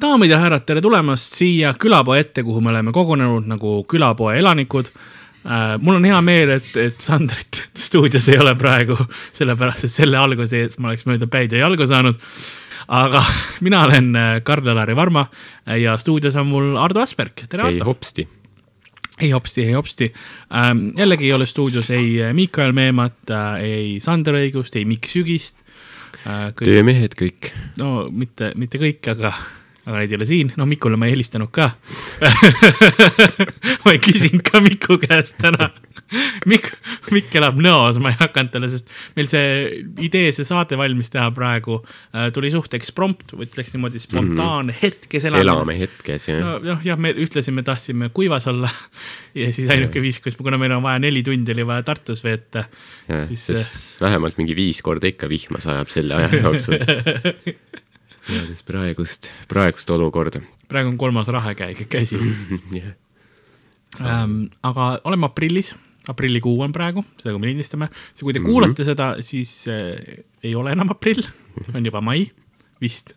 daamid ja härrad, tere tulemast siia külapoe ette, kuhu me oleme kogunenud nagu külapoe elanikud äh,. mul on hea meel, et, et Sandrit stuudios ei ole praegu, sellepärast et selle alguse ees ma oleks mööda päid ja jalgu saanud. aga mina olen äh, Karl-Elari Varma ja stuudios on mul Ardo Asperg, tere ei Ardo. hopsti. ei hopsti, ei hopsti ähm,. jällegi ei ole stuudios ei Miikael Meemat äh,, ei Sander Õigust, ei Mikk Sügist äh,. töömehed kõik. no mitte, mitte kõik, aga, aga neid ei ole siin, no Mikule ma ei helistanud ka ma ei küsinud ka Miku käest täna. Mikk, Mikk elab Nõos, ma ei hakanud talle, sest meil see idee, see saade valmis teha praegu äh, tuli suht eksprompt, ütleks niimoodi spontaanne mm -hmm. hetkes elamine. elame hetkes ja no jah, jah, me ühtlasi me tahtsime kuivas olla ja siis ainuke viis, kus, kuna meil on vaja neli tundi oli vaja Tartus veeta, ja siis sest vähemalt mingi viis korda ikka vihma sajab selle aja jooksul. teades praegust, praegust olukorda. praegu on kolmas rahekäik käsil jah, ähm,. aga oleme aprillis, aprillikuu on praegu, seda kui me lindistame, kui te kuulate mm -hmm. seda, siis äh, ei ole enam aprill, on juba mai vist.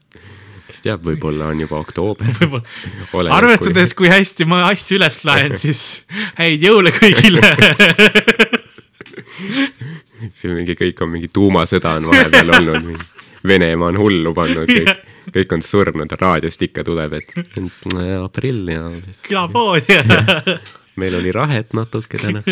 kes teab, võib-olla on juba oktoober. arvestades, kui hästi ma asju üles laen, siis häid jõule kõigile see mingi kõik on mingi tuumasõda on vahepeal olnud, Venemaa on hullu pannud, kõik, kõik on surnud, raadiost ikka tuleb, et aprill ja siis külapood ja meil oli rahet natuke täna.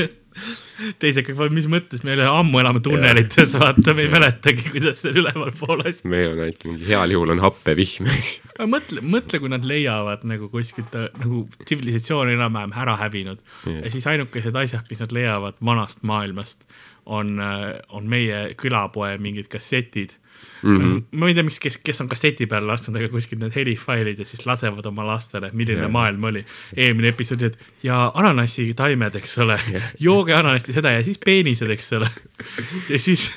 teised kõik, mis mõttes, me ei ole ammu elame tunnelites, vaata, me ei mäletagi, kuidas seal ülevalpool asi. meil on ainult mingi heal juhul on happevihm, eks. aga mõtle, mõtle, kui nad leiavad nagu kuskilt nagu tsivilisatsioon enam-vähem ära hävinud yeah. ja siis ainukesed asjad, mis nad leiavad vanast maailmast, on, on meie külapoe mingid kassetid mm. -hmm. ma ei tea, miks, kes, kes on kasseti peale lasknud, aga kuskil need helifailid ja siis lasevad oma lastele, milline yeah. maailm oli. eelmine episood, et ja ananassitaimed, eks ole yeah., jooge ananassi seda ja siis peenised, eks ole. ja siis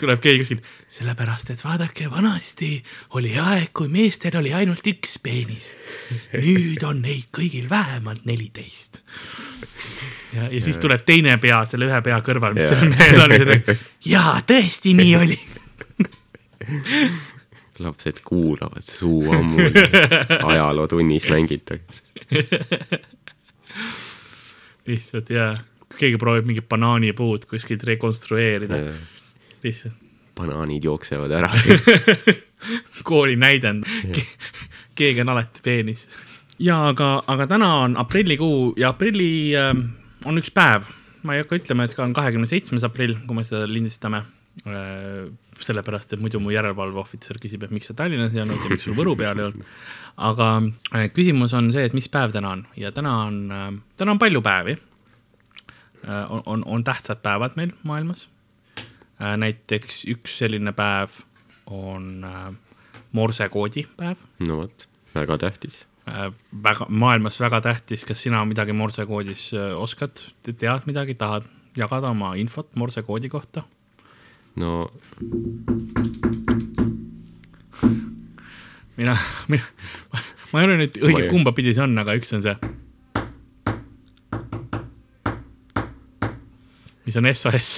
tuleb keegi kuskil, sellepärast et vaadake, vanasti oli aeg, kui meestel oli ainult üks peenis. nüüd on neid kõigil vähemalt neliteist. ja, ja siis tuleb teine pea selle ühe pea kõrval, mis Jaa. selle mehe on, jaa, tõesti nii oli. lapsed kuulavad, suu ammul, ajalootunnis mängitakse. lihtsalt jaa, keegi proovib mingit banaanipuud kuskilt rekonstrueerida, lihtsalt banaanid jooksevad ära. kooli näidend, keegi on alati peenis. ja aga, aga täna on aprillikuu ja aprilli äh, on üks päev, ma ei hakka ütlema, et ka on kahekümne seitsmes aprill, kui me seda lindistame äh,. sellepärast, et muidu mu järelevalveohvitser küsib, et miks sa Tallinnas ei olnud ja miks sul Võru peal ei olnud. aga äh, küsimus on see, et mis päev täna on ja täna on äh,, täna on palju päevi äh,. on, on, on tähtsad päevad meil maailmas. Näiteks üks selline päev on äh, morsekoodi päev no vot, väga tähtis. äh,. väga, maailmas väga tähtis, kas sina midagi morsekoodis äh, oskad, tead midagi, tahad jagada oma infot morsekoodi kohta? no mina, mina, ma ei ole nüüd õige kumba pidi see on, aga üks on see. mis on SOS,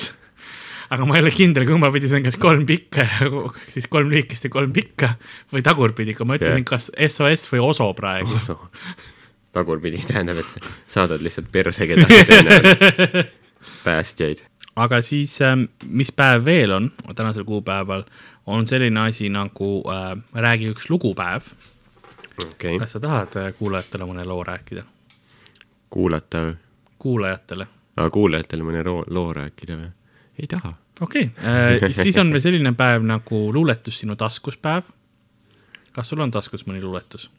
aga ma ei ole kindel, kumba pidi see on, kas kolm pikka ja siis kolm lühikest ja kolm pikka või tagurpidi, kui ma ütlesin Jah. kas SOS või OSO praegu. tagurpidi tähendab, et saadad lihtsalt perse kedagi teine päästjaid. aga siis, mis päev veel on tänasel kuupäeval, on selline asi nagu äh, Räägi üks lugupäev. okay., kas sa tahad äh, kuulajatele mõne loo rääkida? kuulata või? kuulajatele aga kuulajatele mõne loo rääkida või? ei taha. Okei okay., siis on veel selline päev nagu luuletus sinu taskus päev. kas sul on taskus mõni luuletus?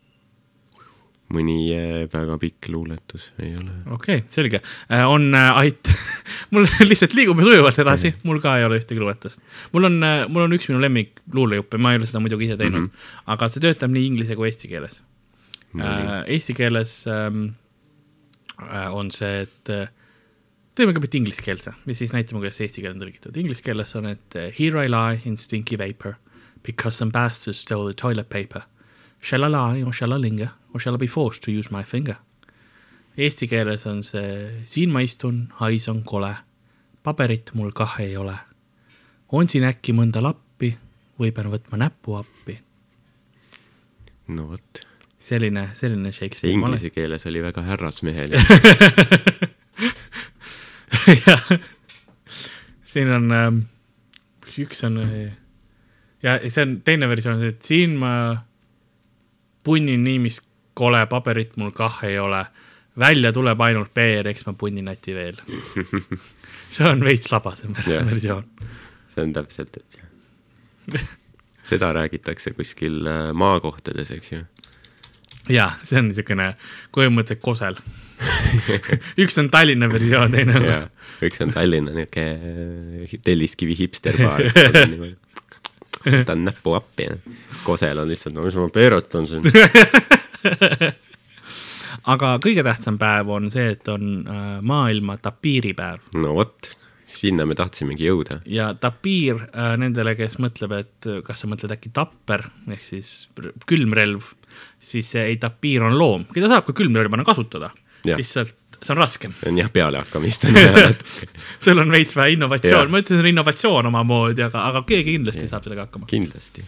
mõni äh, väga pikk luuletus ei ole. okei okay,, selge. on äh, ait-, mul lihtsalt liigume sujuvalt edasi, mul ka ei ole ühtegi luuletust. mul on, mul on üks minu lemmik luulejuppe, ma ei ole seda muidugi ise teinud mm, -hmm. aga see töötab nii inglise kui eesti keeles äh,. Eesti keeles ähm, äh, on see, et äh, teeme kõigepealt ingliskeelse ja siis näitame, kuidas eesti keelde on tõlgitud. Inglise keeles on, et äh, here I lie in stinky vapor because some bastards stole the toilet paper. Shall I lie or shall I linger or shall I be forced to use my finger? Eesti keeles on see siin ma istun, hais on kole, paberit mul kah ei ole. on siin äkki mõnda lappi või pean võtma näpu appi? no vot, selline, selline Shakespeare. inglise keeles oli väga härrasmeheline. siin on ähm,, üks on äh, ja see on teine versioon, et siin ma punnin nii, mis kole, paberit mul kah ei ole. välja tuleb ainult PR, eks ma punnin Läti veel. see on veits labasem versioon. see on täpselt, et jah. seda räägitakse kuskil äh, maakohtades, eks ju. jaa, see on niisugune, kui mõtled kosel. üks on Tallinna versioon, teine on ja üks on Tallinna niisugune Telliskivi hipsterbaar. võtan näpu appi ja Kosel on lihtsalt, no mis ma peerutan siin. aga kõige tähtsam päev on see, et on äh, maailma tapiiripäev no vot, sinna me tahtsimegi jõuda. ja tapiir äh, nendele, kes mõtleb, et kas sa mõtled äkki tapper ehk siis külmrelv, siis see ei, tapiir on loom, keda saab ka külmrelvana kasutada. Lihtsalt see on raskem. on jah, pealehakkamist on vaja natuke. sul on veits vähe innovatsioon ma ütlen, see on innovatsioon omamoodi, aga, aga keegi kindlasti saab sellega hakkama. kindlasti.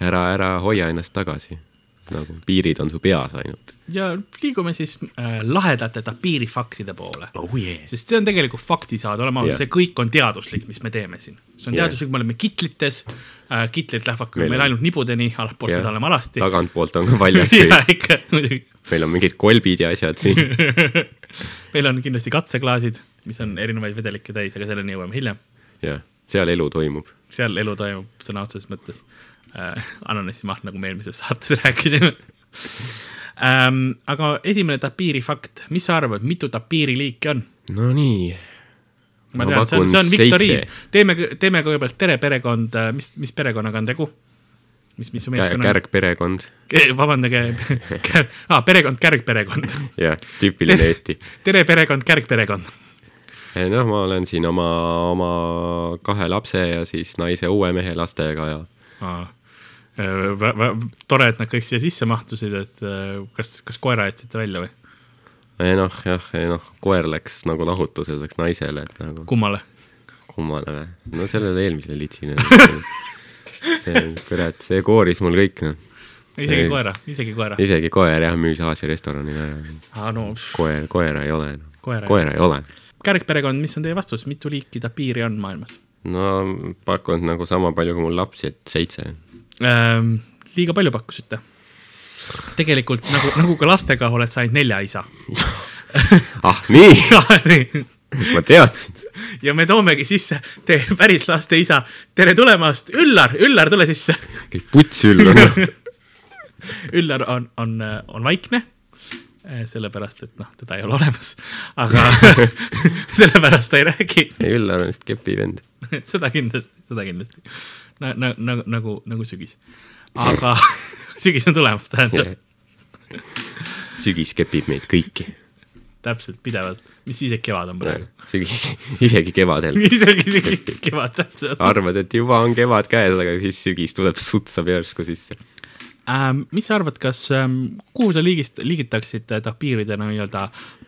ära, ära hoia ennast tagasi. Nagu piirid on su peas ainult. ja liigume siis äh, lahedate tapiirifaktide poole oh yeah.. sest see on tegelikult faktisaade, oleme ausad Jah. see kõik on teaduslik, mis me teeme siin. see on Jah. teaduslik, me oleme kitlites äh,, kitlid lähevad küll Meil meil ainult nibudeni, allapool seda oleme alasti. tagantpoolt on ka valjas ja ikka muidugi. meil on mingid kolbid ja asjad siin. meil on kindlasti katseklaasid, mis on erinevaid vedelikke täis, aga selleni jõuame hiljem. jah, seal elu toimub. seal elu toimub sõna otseses mõttes äh,. ananassimaht, nagu me eelmises saates rääkisime ähm,. aga esimene tapiiri fakt, mis sa arvad, mitu tapiiriliiki on? Nonii. ma Ma tean, see on, see on viktoriin teeme, teeme kõigepealt tere perekond, mis, mis perekonnaga on tegu? mis, mis su meeskonna kärgperekond. on? vabandage, ah, perekond, kärgperekond. jah, tüüpiline Eesti. tere perekond, kärgperekond. noh, ma olen siin oma, oma kahe lapse ja siis naise uue mehe lastega ja tore, et nad kõik siia sisse mahtusid, et äh, kas, kas koera jätsite välja või? ei noh, jah, ei noh, koer läks nagu lahutuseks naisele, et nagu kummale? kummale või? no sellele eelmisele litsile. kurat, see kooris mul kõik noh, isegi Ei. koera, isegi koera. isegi koer jah, müüs Aasia restoranile ära. no, koer, koera ei ole no., koera. koera ei ole. kärgperekond, mis on teie vastus, mitu liiki tapiiri on maailmas no pakun nagu sama palju kui mul lapsi, et seitse. ähm,? liiga palju pakkusite. tegelikult nagu, nagu ka lastega oled sa ainult nelja isa. ah nii, ma teadsin. ja me toomegi sisse teie päris laste isa. tere tulemast, Üllar, Üllar, tule sisse. kõik puts üll on. Üllar on, on, on vaikne. sellepärast, et noh, teda ei ole olemas, aga sellepärast ta ei räägi. ei, Üllar on vist kepivend. seda kindlasti, seda kindlasti. nagu, nagu, nagu, nagu sügis. aga sügis on tulemas, tähendab, sügis kepib meid kõiki. täpselt pidevalt, mis siis, et kevad on praegu. sügis, isegi kevadel. isegi, isegi kevad täpselt. arvad, et juba on kevad käes, aga siis sügis tuleb, sutsab järsku sisse. Ähm, mis sa arvad, kas ähm,, kuhu sa liigist-, liigitaksid äh, tapiiridena nii-öelda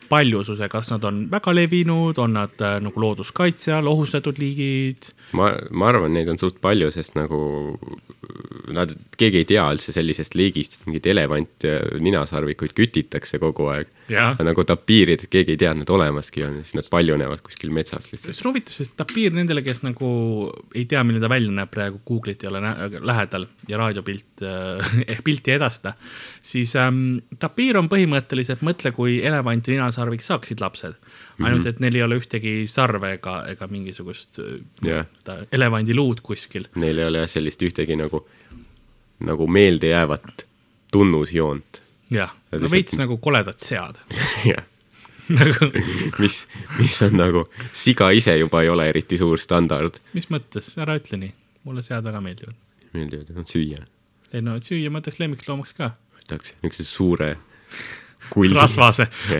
paljususe, kas nad on väga levinud, on nad äh, nagu looduskaitse all, ohustatud liigid? ma, ma arvan, neid on suht palju, sest nagu nad, keegi ei tea üldse sellisest liigist, et mingeid elevant ja ninasarvikuid kütitakse kogu aeg. nagu tapiirid, keegi ei tea, et nad olemaski on, siis nad paljunevad kuskil metsas lihtsalt. see on huvitav, sest tapiir nendele, kes nagu ei tea, milline ta välja näeb praegu, Google'it ei ole lähedal ja raadiopilt äh, ehk pilti ei edasta, siis ähm, tapiir on põhimõtteliselt, mõtle, kui elevant ja ninasarvik saaksid lapsed. ainult, et neil ei ole ühtegi sarve ega, ega mingisugust äh, jah, seda elevandiluud kuskil. neil ei ole jah sellist ühtegi nagu, nagu meeldejäävat tunnusjoont. jah, no Lihtsalt- veits nagu koledad sead jah, nagu, mis, mis on nagu, siga ise juba ei ole eriti suur standard. mis mõttes, ära ütle nii, mulle sead väga meeldivad. meeldivad, nad süüa. ei no süüa mõttes lemmikloomaks ka, võtaks niisuguse suure kuldi. rasvase,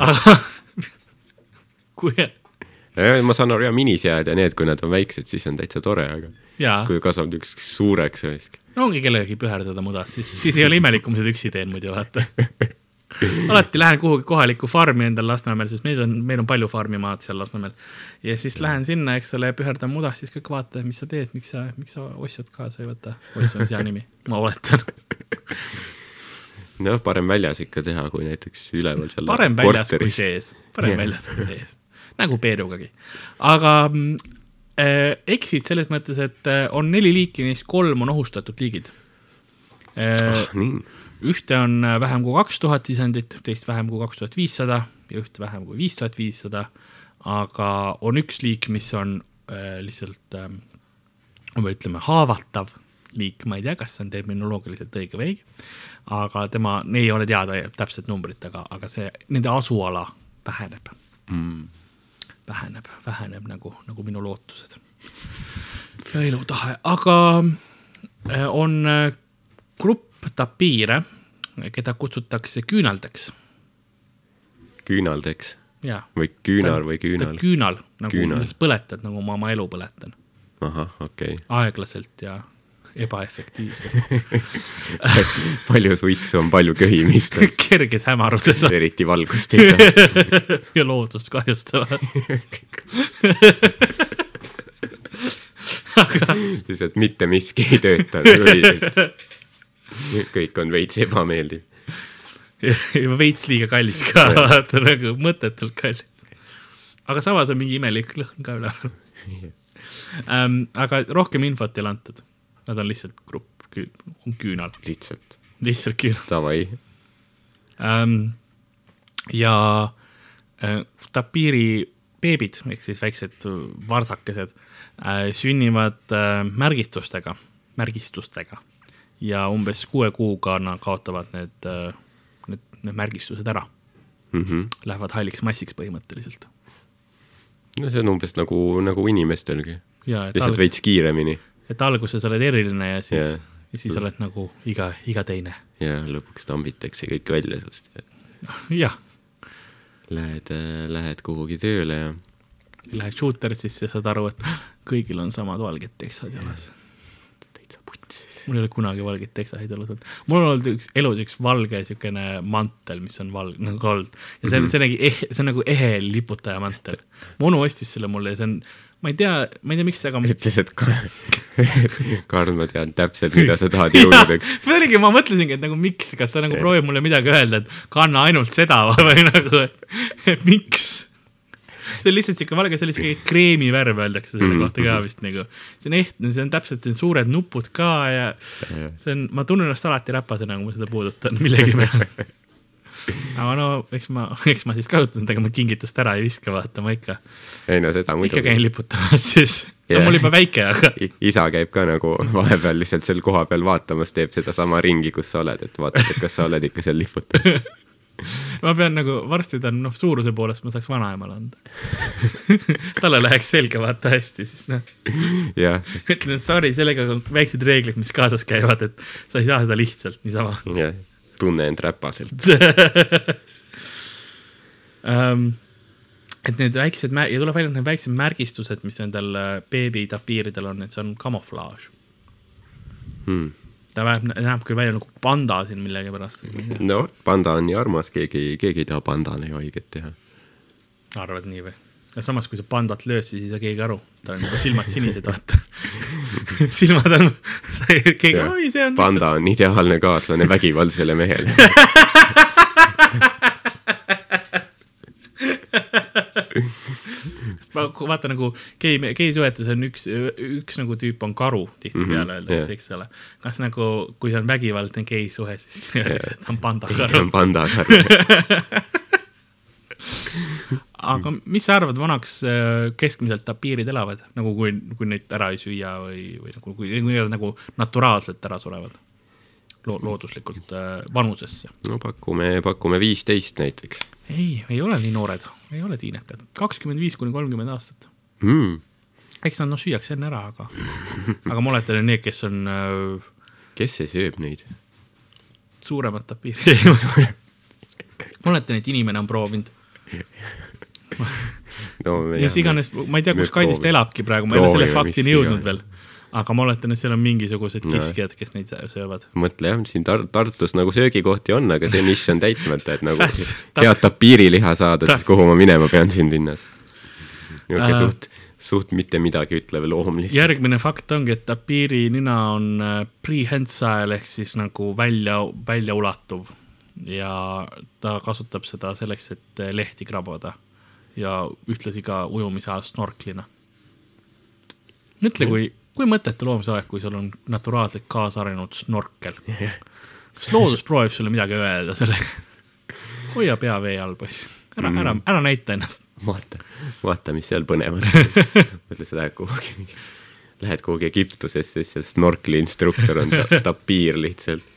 Aga kui, ma saan aru, ja minisead ja need, kui nad on väiksed, siis on täitsa tore, aga jaa, kui kasvab niisuguseks suureks, siis no ongi kellegagi püherdada mudas, siis, siis ei ole imelik, kui ma seda üksi teen muidu, vaata. alati lähen kuhugi kohalikku farmi endal Lasnamäel, sest meil on, meil on palju farmimaad seal Lasnamäel. ja siis lähen sinna, eks ole, püherdan mudas, siis kõik vaatavad, mis sa teed, miks sa, miks sa ossjot kaasa ei võta. oss on hea nimi, ma oletan. jah, parem väljas ikka teha, kui näiteks üleval seal parem väljas kui korteris. sees, parem Jah. väljas kui sees, nagu Peerugagi. aga mm, äh, eksid selles mõttes, et äh, on neli liiki, neist kolm on ohustatud liigid äh,. nii, ühte on äh, vähem kui kaks tuhat sisendit, teist vähem kui kaks tuhat viissada ja ühte vähem kui viis tuhat viissada. aga on üks liik, mis on äh, lihtsalt äh,, ütleme, haavatav liik, ma ei tea, kas see on terminoloogiliselt õige või ei. aga tema, ei ole teada täpset numbrit, aga, aga see, nende asuala väheneb mm.. väheneb, väheneb nagu, nagu minu lootused ja elutahe, aga äh, on äh, grupp tapiire, keda kutsutakse küünaldeks küünaldeks ja. või küünar või küünal. küünal, nagu Küünal. kuidas põletad, nagu ma oma elu põletan, ahah, okei aeglaselt ja ebaefektiivselt, palju suitsu on palju köhimist, kerges hämaruses eriti valgust ei saa. ja loodust kahjustavad. aga lihtsalt mitte miski ei tööta kõik on veits ebameeldiv. ja veits liiga kallis ka, vaata nagu mõttetult kallis. aga samas on mingi imelik lõhn ka üleval ähm,. aga rohkem infot ei ole antud, nad on lihtsalt grupp, on küünal, lihtsalt lihtsalt küünal davai. ähm,. ja äh, tapiiri beebid ehk siis väiksed varsakesed äh, sünnivad äh, märgistustega, märgistustega ja umbes kuue kuuga nad kaotavad need äh,, need, need märgistused ära, Mm -hmm. lähevad halliks massiks põhimõtteliselt. no see on umbes nagu, nagu inimestelgi, lihtsalt alg, veits kiiremini et alguses oled eriline ja siis yeah., ja siis oled nagu iga, iga teine. ja lõpuks tambitakse kõik välja sinust ja jah, lähed, lähed kuhugi tööle ja lähed shooter'isse saad aru, et kõigil on samad valged teksad jalas. täitsa putsis. Mul ei ole kunagi valgeid teksaid elus olnud. mul on olnud üks, elus üks valge niisugune mantel, mis on valge, nagu gold. ja see on, see nägi eh,, see on nagu ehe liputaja mantel. mu onu ostis selle mulle ja see on, ma ei tea, ma ei tea, miks, aga ütles, et Karl, Karl, ma tean täpselt, mida sa tahad jõuludeks. see oligi, ma mõtlesingi, et nagu miks, kas sa nagu proovib mulle midagi öelda, et kanna ainult seda või nagu, et miks. See on lihtsalt siuke valge, see oli siuke kreemivärv, öeldakse selle Mhm. kohta ka vist nagu. see on ehtne, see on täpselt, need suured nupud ka ja see on, ma tunnen ennast alati räpasena, kui ma seda puudutan millegipärast. aga no eks ma, eks ma siis kasutan seda, ega ma kingitust ära ei viska, vaata ma ikka, ei no seda ikka muidugi käin. liputamas siis. see on mul juba väike, aga isa käib ka nagu vahepeal lihtsalt seal kohapeal vaatamas, teeb sedasama ringi, kus sa oled, et vaatab, et kas sa oled ikka seal liputamas. ma pean nagu, varsti ta on noh, suuruse poolest ma saaks vanaemale anda. talle läheks selge vaata hästi, siis noh, jah, ütlen, et sorry, sellega on väiksed reeglid, mis kaasas käivad, et sa ei saa seda lihtsalt niisama jah, tunne end räpaselt. um,. et need väiksed ja tuleb välja, et need väiksed märgistused, mis nendel äh, beebitapiiridel on, et see on kamuflaaž Hmm. Ta näeb, näeb küll välja nagu panda siin millegipärast. no panda on nii armas, keegi, keegi ei taha pandale ju haiget teha. arvad nii või? ja samas, kui sa pandat lööd, siis ei saa keegi aru, tal on juba silmad sinised, vaata. silmad on, keegi, oi, see on. panda on ideaalne kaaslane vägivaldsele mehele. ma vaata nagu gei, geisuhetes on üks, üks nagu tüüp on karu tihtipeale Mhm, öeldakse, jah. eks ole. kas nagu, kui see on vägivaldne geisuhe, siis öeldakse, et ta on pandakaru. on panda karu. aga mis sa arvad, vanaks äh, keskmiselt tapiirid elavad, nagu kui, kui neid ära ei süüa või, või nagu, kui, kui nad nagu naturaalselt ära surevad Lo,? looduslikult äh, vanusesse. no pakume, pakume viisteist näiteks ei, ei ole nii noored, ei ole tiinekad, kakskümmend viis kuni kolmkümmend aastat. mm.. eks nad noh, süüakse enne ära, aga, aga ma oletan, et need, kes on äh, kes see sööb neid? suuremad tapiirid. ma oletan, et inimene on proovinud. no mis iganes, ma ei tea, kus kandis ta elabki praegu, ma ei ole selle faktini jõudnud veel. Aga ma oletan, et seal on mingisugused kiskjad, kes neid söövad. mõtle jah, siin Tar-, Tartus nagu söögikohti on, aga see nišš on täitmata, et nagu head tapiiriliha saada, siis kuhu ma minema pean siin linnas. niisugune Äh. suht, suht mitte midagi ütlev loom lihtsalt. järgmine fakt ongi, et tapiiri nina on äh, prehensile ehk siis nagu välja, väljaulatuv ja ta kasutab seda selleks, et lehti krabada ja ühtlasi ka ujumise ajal snorklina. mõtle, kui, kui mõttetu loom sa oled, kui sul on naturaalselt kaasarenenud snorkel. kas loodus proovib sulle midagi öelda sellega? hoia pea vee all, poiss, ära mm., ära, ära näita ennast. vaata, vaata, mis seal põnevat on. mõtle seda, et kuhugi, lähed kuhugi Egiptusesse, siis seal snorkli instruktor on ta, tapiir lihtsalt.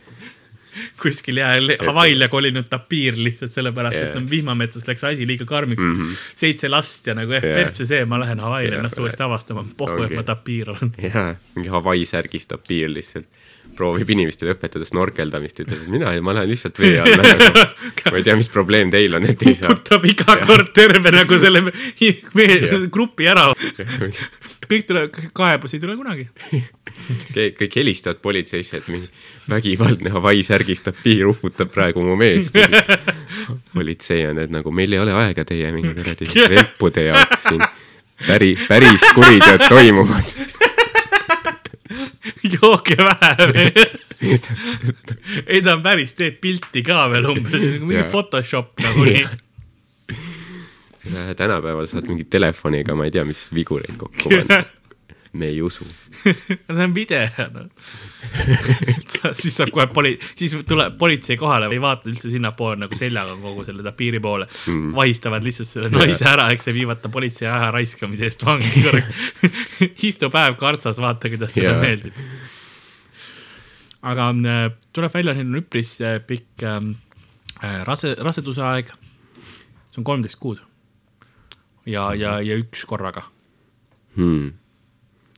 Kuskil jääl Hawaii'l ja kolinud tapiir lihtsalt sellepärast yeah., et on vihmametsas läks asi liiga karmiks mm. -hmm. seitse last ja nagu eh Jaa. yeah. persse see, ma lähen Hawaii'le Jaa. ennast uuesti avastama, pohhu, et Ongi. ma tapiir olen. jaa, mingi Hawaii särgis tapiir lihtsalt. proovib inimestele õpetada snorkeldamist, ütleb, et mina, ma lähen lihtsalt vee alla nagu.. ma ei tea, mis probleem teil on, et ei saa. puputab iga kord terve nagu selle Jah. grupi ära. kõik tuleb, kaebus ei tule kunagi. Kõik helistavad politseisse, et mingi vägivaldne Hawaii särgis tapiir uputab praegu mu meest. politsei on, et nagu meil ei ole aega teie mingi kuradi vempude jaoks siin. päri, päris kuriteod toimuvad. jooge vähe. ei, ta on päris, teeb pilti ka veel umbes, mingi Jaa. Photoshop nagu nii. tänapäeval saad mingi telefoniga, ma ei tea, mis vigureid kokku panna. Me ei usu. see on video, noh. siis saab kohe poli-, siis tuleb politsei kohale, ei vaata üldse sinnapoole nagu seljaga kogu selle tapiiri poole mm.. vahistavad lihtsalt selle naise ära, eks ja viivad ta politsei aja raiskamise eest vangi korraks. istu päev kartsas, vaata, kuidas sulle Jaa. meeldib. aga äh, tuleb välja, siin on üpris äh, pikk ähm, äh, rase, raseduse aeg. see on kolmteist kuud. ja, ja, ja üks korraga hmm..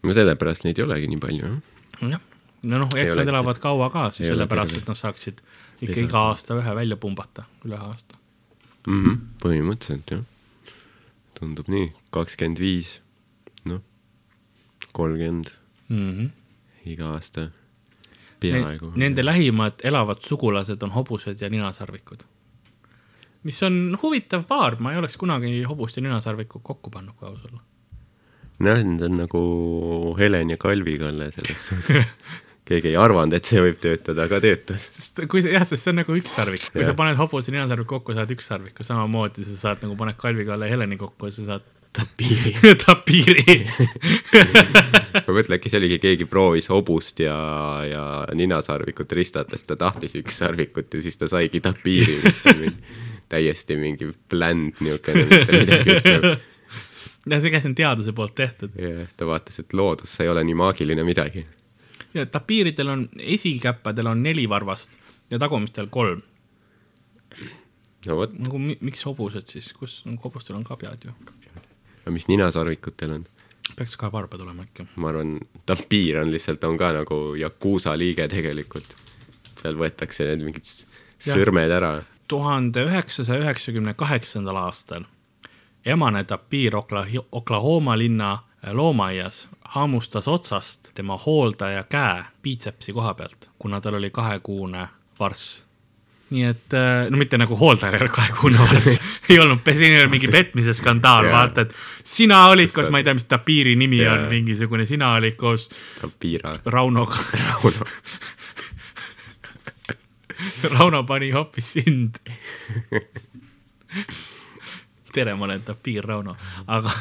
No sellepärast neid ei olegi nii palju, jah. jah, no noh, eks nad elavad kaua ka siis sellepärast, et nad saaksid ikka Pesada. iga aasta ühe välja pumbata, üle aasta. mm. -hmm. põhimõtteliselt jah. tundub nii, kakskümmend viis, noh, kolmkümmend Mm -hmm. iga aasta, peaaegu. Nende lähimad elavad sugulased on hobused ja ninasarvikud. mis on huvitav paar, ma ei oleks kunagi hobust ja ninasarvikut kokku pannud, kui aus olla. noh, need on nagu Helen ja Kalvi Kalle selles suhtes. keegi ei arvanud, et see võib töötada, aga töötas. sest kui see jah, sest see on nagu üks sarvik, kui Jah. sa paned hobuse ja ninasarviku kokku, saad üks sarviku, samamoodi sa saad nagu paned Kalvi Kalle ja Heleni kokku ja sa saad tapiiri. tapiiri. ma mõtlen, äkki see oligi, keegi proovis hobust ja, ja ninasarvikut ristata, siis ta tahtis üks sarvikut ja siis ta saigi tapiiri, mis on mingi, täiesti mingi bland niisugune, mitte midagi ütlev. Ja see, kes on teaduse poolt tehtud. ja siis ta vaatas, et loodus, sa ei ole nii maagiline midagi. ja tapiiridel on, esikäppadel on neli varvast ja tagumistel kolm. no vot, nagu mi, miks hobused siis, kus on hobustel on kabjad ju. aga mis ninasarvikutel on? peaks ka varbad olema ikka. ma arvan, tapiir on lihtsalt, on ka nagu Yakuusa liige tegelikult. seal võetakse need mingid Jah. sõrmed ära. tuhande üheksasaja üheksakümne kaheksandal aastal emane tapiir Okla-, Oklahoma linna loomaaias hammustas otsast tema hooldaja käe piitsepsi koha pealt, kuna tal oli kahekuune varss. nii et äh, no mitte nagu hooldajal ei olnud kahekuune varss, ei olnud, siin ei olnud mingi petmise skandaal Jaa. vaata, et sina olid koos, ma ei tea, mis tapiiri nimi Jaa. on, mingisugune, sina olid koos tapiira. Raunoga. Rauno. Rauno pani hoopis sind. tere, ma olen tapiir Rauno, aga.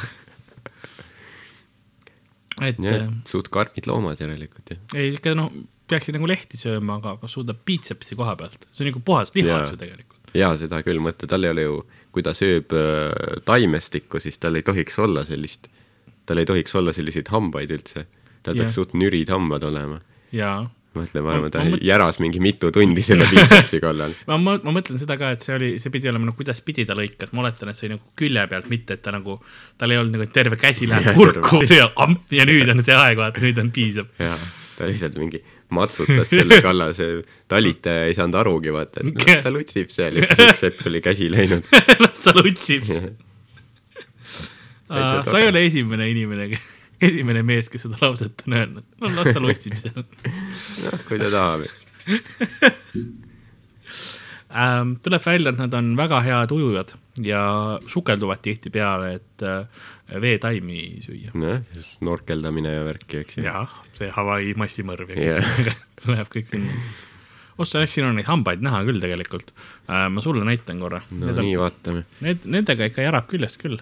et äh,, suht karmid loomad järelikult jah. ei ikka noh, peaksid nagu lehti sööma, aga, aga suudab piitsepsi koha pealt, see on nagu puhas lihas ju tegelikult. jaa, seda küll, mõtle, tal ei ole ju, kui ta sööb äh, taimestikku, siis tal ei tohiks olla sellist, tal ei tohiks olla selliseid hambaid üldse. tal peaks suht nürid hambad olema. jaa, mõtle, ma arvan, ta Ma- ma mõt- järas mingi mitu tundi selle piitsepsi kallal. ma, ma, ma mõtlen seda ka, et see oli, see pidi olema nagu, kuidas pidi ta lõikas, ma oletan, et see oli nagu külje pealt, mitte et ta nagu, tal ei olnud nagu et terve käsi läheb kurku ja amp ja nüüd on see aeg, vaata nüüd on piisab. jaa, ta lihtsalt mingi matsutas selle kallal, see talitaja ei saanud arugi, vaata, et las ta lutsib seal ja siis üks hetk oli käsi läinud. las ta lutsib. Sa ei ole esimene inimene, esimene mees, kes seda lauset on öelnud. no las ta lutsib seal noh, kui ta tahab, eks. ähm,. tuleb välja, et nad on väga head ujujad ja sukelduvad tihtipeale, et äh, veetaimi süüa. noh, snorkeldamine ja värki, eks ju. jah, see Hawaii massimõrv ja kõik läheb kõik sinna. ossa siin on neid hambaid näha küll tegelikult äh,. ma sulle näitan korra. no Need on nii, vaatame. Need, nendega ikka järab küljest küll.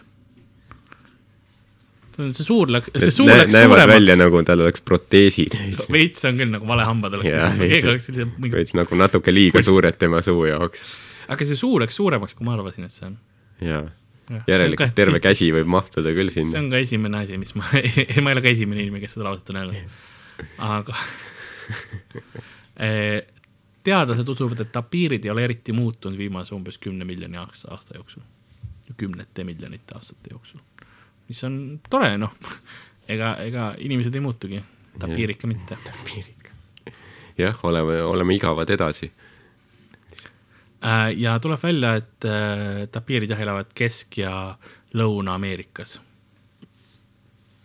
See suur läks, see suur läks näevad välja suuremaks. nagu tal oleks proteesid. veits on küll nagu valehambad oleks Jaa,. keegi oleks sellise mingi, veits nagu natuke liiga suured tema suu jaoks. aga see suu läks suuremaks, kui ma arvasin, et see on. jaa, Jah, järelikult see terve tihti- käsi võib mahtuda küll see sinna. on ka esimene asi, mis ma, ma ei ole ka esimene inimene, kes seda lauset on öelnud. aga Eh, teadlased usuvad, et tapiirid ei ole eriti muutunud viimase umbes kümne miljoni aasta jooksul. kümnete miljonite aastate jooksul. Mis on tore, noh. ega, ega inimesed ei muutugi, tapiirid ka mitte. jah, oleme, oleme igavad edasi. Äh, ja tuleb välja, et äh, tapiirid jah elavad Kesk- ja Lõuna-Ameerikas.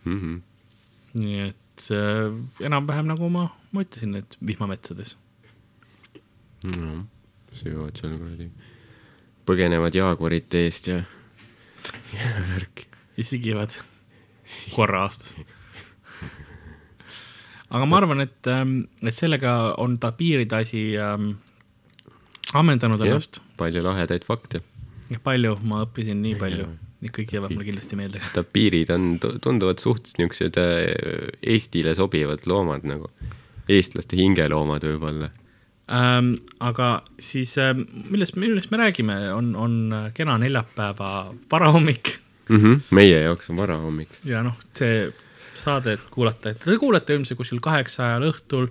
Mhm. nii et äh, enam-vähem nagu ma, ma ütlesin, et vihmametsades. söövad seal kuradi, põgenevad jaaguarite eest ja, ja värk. Ja sigivad korra aastas. aga ma arvan, et, et sellega on tapiiride asi ähm, ammendanud ennast., palju lahedaid fakte. palju, ma õppisin nii palju, nii kõik jäävad mulle kindlasti meelde. tapiirid on, tunduvad suht niisugused äh, Eestile sobivad loomad nagu, eestlaste hingeloomad võib-olla. Ähm, aga siis ähm, millest, millest me räägime, on, on äh, kena neljapäeva varahommik Mm -hmm. meie jaoks on varahommik. ja noh, see saadet kuulata, et te kuulate ilmselt kuskil kaheksa ajal õhtul,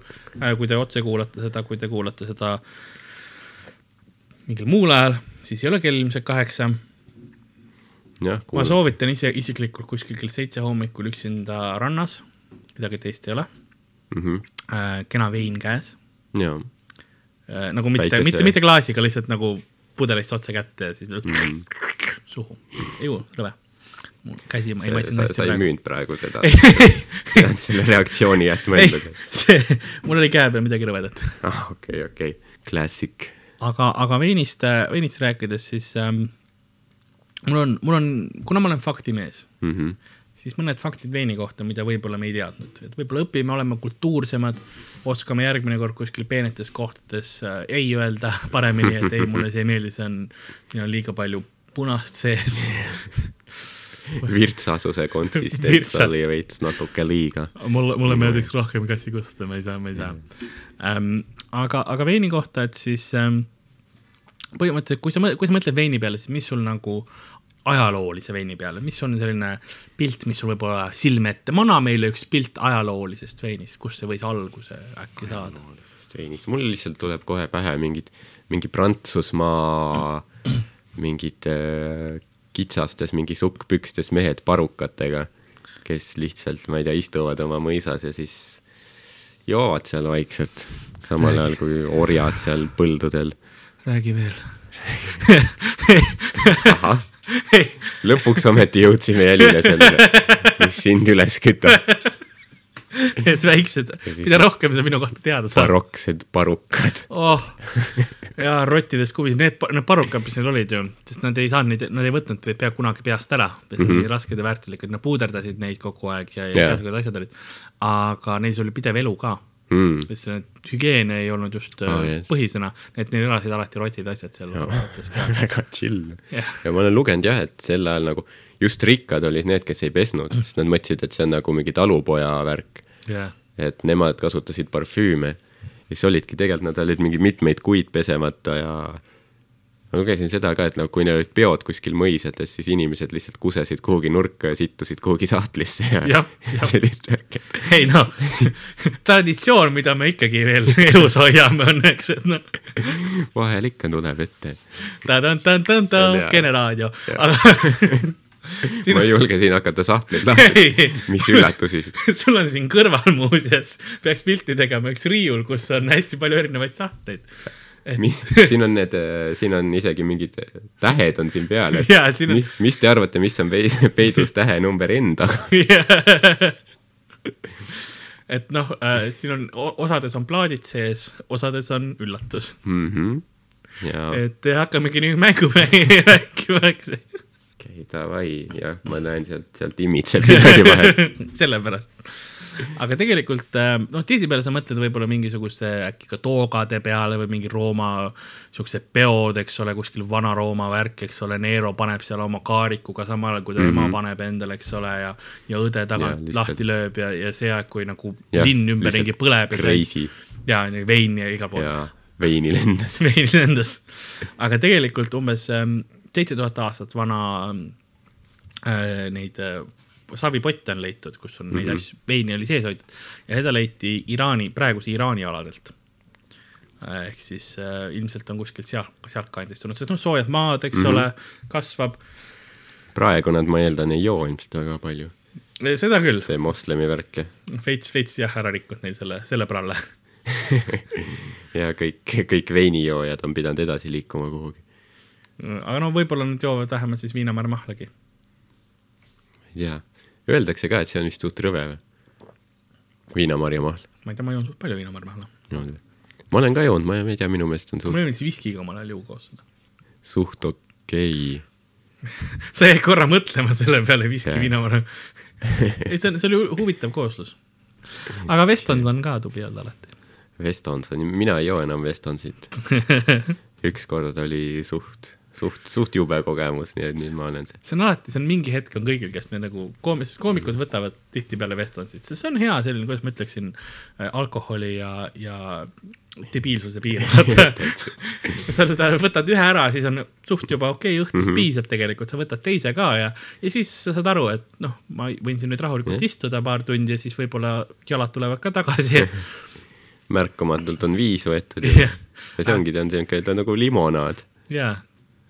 kui te otse kuulate seda, kui te kuulate seda mingil muul ajal, siis ei ole kell ilmselt kaheksa. ma soovitan ise isiklikult kuskil kell seitse hommikul üksinda rannas, midagi teist ei ole mm. -hmm. äh,, kena vein käes äh,, nagu mitte, Päikese- mitte, mitte klaasiga, lihtsalt nagu pudelist otse kätte ja siis Mm. suhu. ju, rõve. käsi, ma ei sa, maitsenud sa, hästi sa ei praegu. müünud praegu seda. pead selle reaktsiooni jätma ei endale., see, mul oli käe peal midagi rõvedat ah, okei, okei, klassik. aga, aga veinist, veinist rääkides, siis ähm, mul on, mul on, kuna ma olen faktimees, Mhm. siis mõned faktid veini kohta, mida võib-olla me ei teadnud, et võib-olla õpime olema kultuursemad, oskame järgmine kord kuskil peenetes kohtades äh, ei öelda paremini, et ei, mulle see ei meeldi, see on, siin on liiga palju punast sees. virtsasuse konsistents Virtsa- oli veits natuke liiga. mulle, mulle meeldiks rohkem kassi kustuda, ma ei saa, ma ei saa ähm,. aga, aga veini kohta, et siis ähm, põhimõtteliselt, kui sa, kui sa mõtled veini peale, siis mis sul nagu ajaloolise veini peale, mis on selline pilt, mis sul võib-olla silme ette, mana meile üks pilt ajaloolisest veinist, kust see võis alguse äkki saada? veinis, mul lihtsalt tuleb kohe pähe mingid, mingi Prantsusmaa mingid äh, kitsastes mingi sukkpükstes mehed parukatega, kes lihtsalt, ma ei tea, istuvad oma mõisas ja siis joovad seal vaikselt, samal ajal kui orjad seal põldudel. räägi veel. ahah, lõpuks ometi jõudsime jälile sellele, mis sind üles kütab. et väiksed, mida rohkem sa minu kohta teada saad. baroksed parukad. oh, ja rottidest kuvis, need, need parukad, mis neil olid ju, sest nad ei saanud neid, nad ei võtnud pe- pea kunagi peast ära mm, -hmm. rasked ja väärtuslikud, nad puuderdasid neid kogu aeg ja, igasugused asjad olid. aga neis oli pidev elu ka, Mm. sest see hügieen ei olnud just Ah, oh, yes. põhisõna, et neil elasid alati rotid ja asjad seal väga chill Jah. ja ma olen lugenud jah, et sel ajal nagu just rikkad olid need, kes ei pesnud, sest nad mõtlesid, et see on nagu mingi talupoja värk, jah, et nemad kasutasid parfüüme. ja siis olidki tegelikult, nad olid mingi mitmeid kuid pesemata ja ma lugesin seda ka, et nagu kui neil olid peod kuskil mõisades, siis inimesed lihtsalt kusesid kuhugi nurka ja sittusid kuhugi sahtlisse ja, Jah, jah. sellist värki. ei noh, traditsioon, mida me ikkagi veel elus hoiame, on, eks, et noh, vahel ikka tuleb ette. ta-ta-ta-ta-ta. Kene raadio, Jah. Aga ma ei julge siin hakata sahtleid lahti, mis üllatusi. sul on siin kõrval muuseas, peaks pilti tegema üks riiul, kus on hästi palju erinevaid sahteid. siin on need, siin on isegi mingid tähed on siin peal, et Jaa, siin on- mis, mis te arvate, mis on pei- peidus tähe number N taga? et noh äh,, siin on, osades on plaadid sees, osades on üllatus. Mhm. ja et hakkamegi nüüd mängu rääkima, eks. okei, davai, jah, ma näen sealt, sealt imitseb midagi vahel. sellepärast. aga tegelikult äh, noh, tihtipeale sa mõtled võib-olla mingisuguse äkki ka toogade peale või mingi Rooma siuksed peod, eks ole, kuskil Vana-Rooma värk, eks ole, Nero paneb seal oma kaarikuga samal ajal, kui ta mm -hmm. ema paneb endale, eks ole, ja ja õde tagant Ja, ja, lihtsalt- lahti lööb ja, ja see aeg, kui nagu Jah, linn ümberringi põleb ja ja vein ja igal pool ja veini lendas. vein lendas. aga tegelikult umbes seitse tuhat aastat vana äh, neid äh, savipotte on leitud, kus on mm -hmm. neid Mhm. asju, veini oli sees hoitud ja seda leiti Iraani, praeguse Iraani aladelt. ehk siis äh, ilmselt on kuskilt seal, sealtkandist tulnud, sest noh, soojad maad, eks mm -hmm. ole, kasvab, praegu nad, ma eeldan, ei joo ilmselt väga palju, seda küll, see moslemi värk ja, veits, veits jah, ära rikkunud neil selle, selle pralle. ja kõik, kõik veinijoojad on pidanud edasi liikuma kuhugi. Aga no võib-olla nad joovad vähemalt siis viinamarja mahlagi. ei tea, öeldakse ka, et see on vist suht rõve või? viinamarja mahl. ma ei tea, ma joon suht palju viinamarja mahla. ma olen ka joonud, ma ei tea, minu meelest on suht, oli siis viskiga omal ajal ju koos seda. suht okei sa jäid korra mõtlema selle peale viski Jaa. viinamarja. ei, see on, see oli hu- huvitav kooslus. aga Westons on ka tubli olnud alati. Westonson, mina ei joo enam Westonsit. ükskord oli suht, suht, suht jube kogemus, nii et nüüd ma olen see. see on alati, see on mingi hetk on kõigil, kes me nagu koom-, sest koomikud võtavad tihtipeale Westonsit, sest see on hea selline, kuidas ma ütleksin, alkoholi ja, ja debiilsuse piir. kui sa seda võtad ühe ära, siis on suht juba okei okay,, õhtust mm. -hmm. piisab tegelikult, sa võtad teise ka ja, ja siis sa saad aru, et noh, ma võin siin nüüd rahulikult Jah. istuda paar tundi ja siis võib-olla jalad tulevad ka tagasi märkamatult on viis võetud ja, ja see ongi, ta on siuke, ta on nagu limonaad. jaa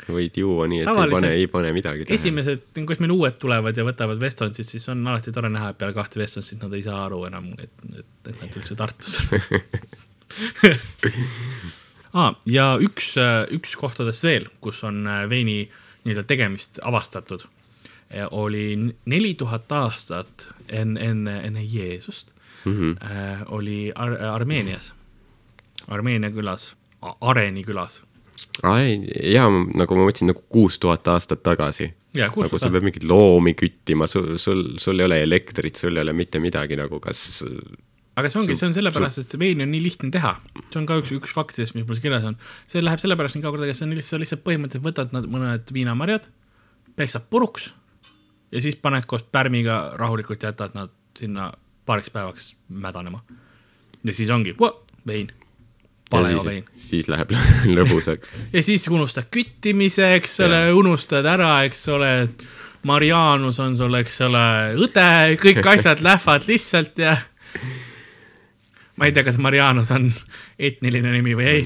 võid juua nii, et Tavaliselt ei pane, ei pane midagi tähele. esimesed, kus meil uued tulevad ja võtavad Westonsit, siis on alati tore näha, et peale kahte Westonsit nad ei saa aru enam, et, et, et nad üldse Tartus on ah,. ja üks, üks kohtadest veel, kus on äh, veini nii-öelda tegemist avastatud, oli neli tuhat aastat enne, enne, enne Jeesust mm. -hmm. äh, oli Ar Armeenias, Armeenia külas, Areni külas. Ja nagu ma mõtlesin nagu kuus tuhat aastat tagasi. nagu tuhat sa pead mingeid loomi küttima, sul, sul, sul ei ole elektrit, sul ei ole mitte midagi nagu kas aga see ongi, see on sellepärast, et see veini on nii lihtne teha. see on ka üks, üks faktidest, mis mul kirjas on. see läheb sellepärast nii kaugele, see on lihtsalt, sa lihtsalt põhimõtteliselt võtad nad mõned viinamarjad, peksad puruks ja siis paned koos pärmiga rahulikult jätad nad sinna paariks päevaks mädanema. ja siis ongi vein, paleo vein. siis läheb lõbusaks. ja siis unustad küttimise, eks ole, unustad ära, eks ole, Marianus on sul, eks ole, õde, kõik asjad lähevad lihtsalt ja ma ei tea, kas Marianus on etniline nimi või ei.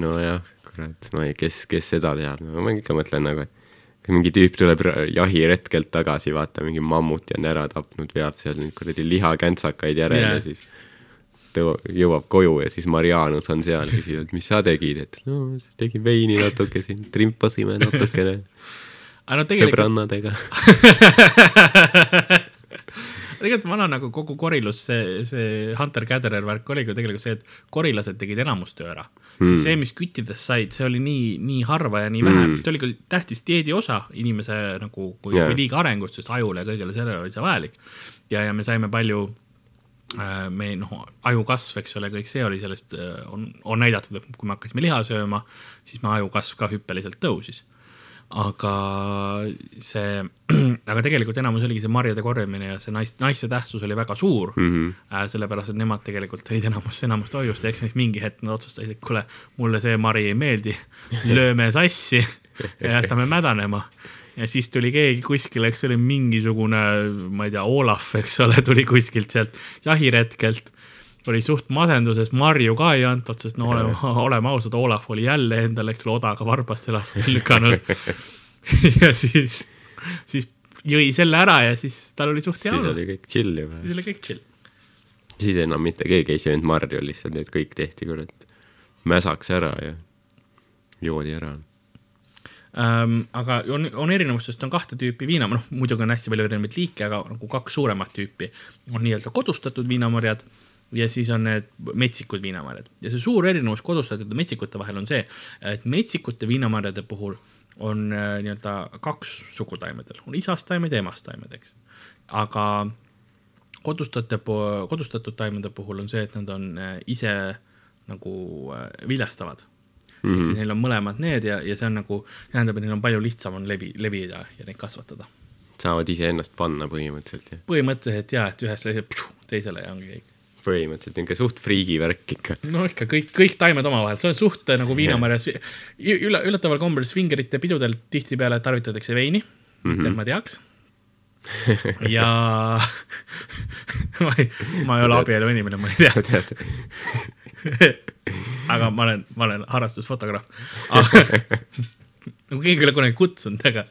nojah, kurat, ma ei, kes, kes seda teab, ma ikka mõtlen nagu, et kui mingi tüüp tuleb jahiretkelt tagasi, vaata, mingi mammuti on ära tapnud, veab seal neid kuradi lihakänsakaid järele yeah. ja siis jõuab koju ja siis Marianus on seal, küsib, et mis sa tegid, et no tegin veini natuke siin, trimpasime natukene no tegelikult, sõbrannadega. tegelikult vana nagu kogu korilus, see, see hunter-gatherer värk oligi ju tegelikult see, et korilased tegid enamustöö ära mm.. siis see, mis küttidest said, see oli nii, nii harva ja nii vähe Mm. see oli küll tähtis dieedi osa inimese nagu, kui yeah. liiga arengust, sest ajule ja kõigele sellele oli see vajalik. ja, ja me saime palju me noh, ajukasv, eks ole, kõik see oli sellest, on, on näidatud, et kui me hakkasime liha sööma, siis meie ajukasv ka hüppeliselt tõusis. aga see, aga tegelikult enamus oligi see marjade korjamine ja see naist, naiste tähtsus oli väga suur mm. -hmm. sellepärast, et nemad tegelikult tõid enamus, enamust hoiust ja eks siis mingi hetk nad otsustasid, et kuule, mulle see mari ei meeldi, lööme sassi ja jätame mädanema ja siis tuli keegi kuskil, eks see oli mingisugune, ma ei tea, Olav, eks ole, tuli kuskilt sealt jahiretkelt, oli suht masenduses, marju ka ei antud, sest no oleme, oleme ausad, Olav oli jälle endale, eks ole, odaga varbaste lasti lükanud. ja siis, siis jõi selle ära ja siis tal oli suht hea siis olla, oli kõik chill juba. siis oli kõik chill. siis enam mitte keegi ei söönud marju, lihtsalt need kõik tehti kurat mäsaks ära ja joodi ära. ähm,. aga on, on erinevus, sest on kahte tüüpi viina, noh muidugi on hästi palju erinevaid liike, aga nagu kaks suuremat tüüpi on nii-öelda kodustatud viinamarjad ja siis on need metsikud viinamarjad ja see suur erinevus kodustatud ja metsikute vahel on see, et metsikute viinamarjade puhul on äh, nii-öelda kaks sugutaimedel, on isastaimed ja emastaimed, eks. aga kodustajate, kodustatud taimede puhul on see, et nad on äh, ise nagu äh, viljastavad mm. -hmm. siis neil on mõlemad need ja, ja see on nagu, tähendab, et neil on palju lihtsam on levi, levida ja neid kasvatada. saavad iseennast panna põhimõtteliselt jah. põhimõtteliselt jaa, et ühest leidub teisele ja ongi kõik. põhimõtteliselt niisugune suht friigi värk ikka. no ikka kõik, kõik taimed omavahel, see on suht nagu viinamarjas, ülla, üllataval kombel svingerite pidudel tihtipeale tarvitatakse veini mm, -hmm. et ma teaks. ja ma ei, ma ei ole abielu inimene, ma ei tea, aga ma olen, ma olen harrastusfotograaf. nagu keegi ei ole kunagi kutsunud, aga,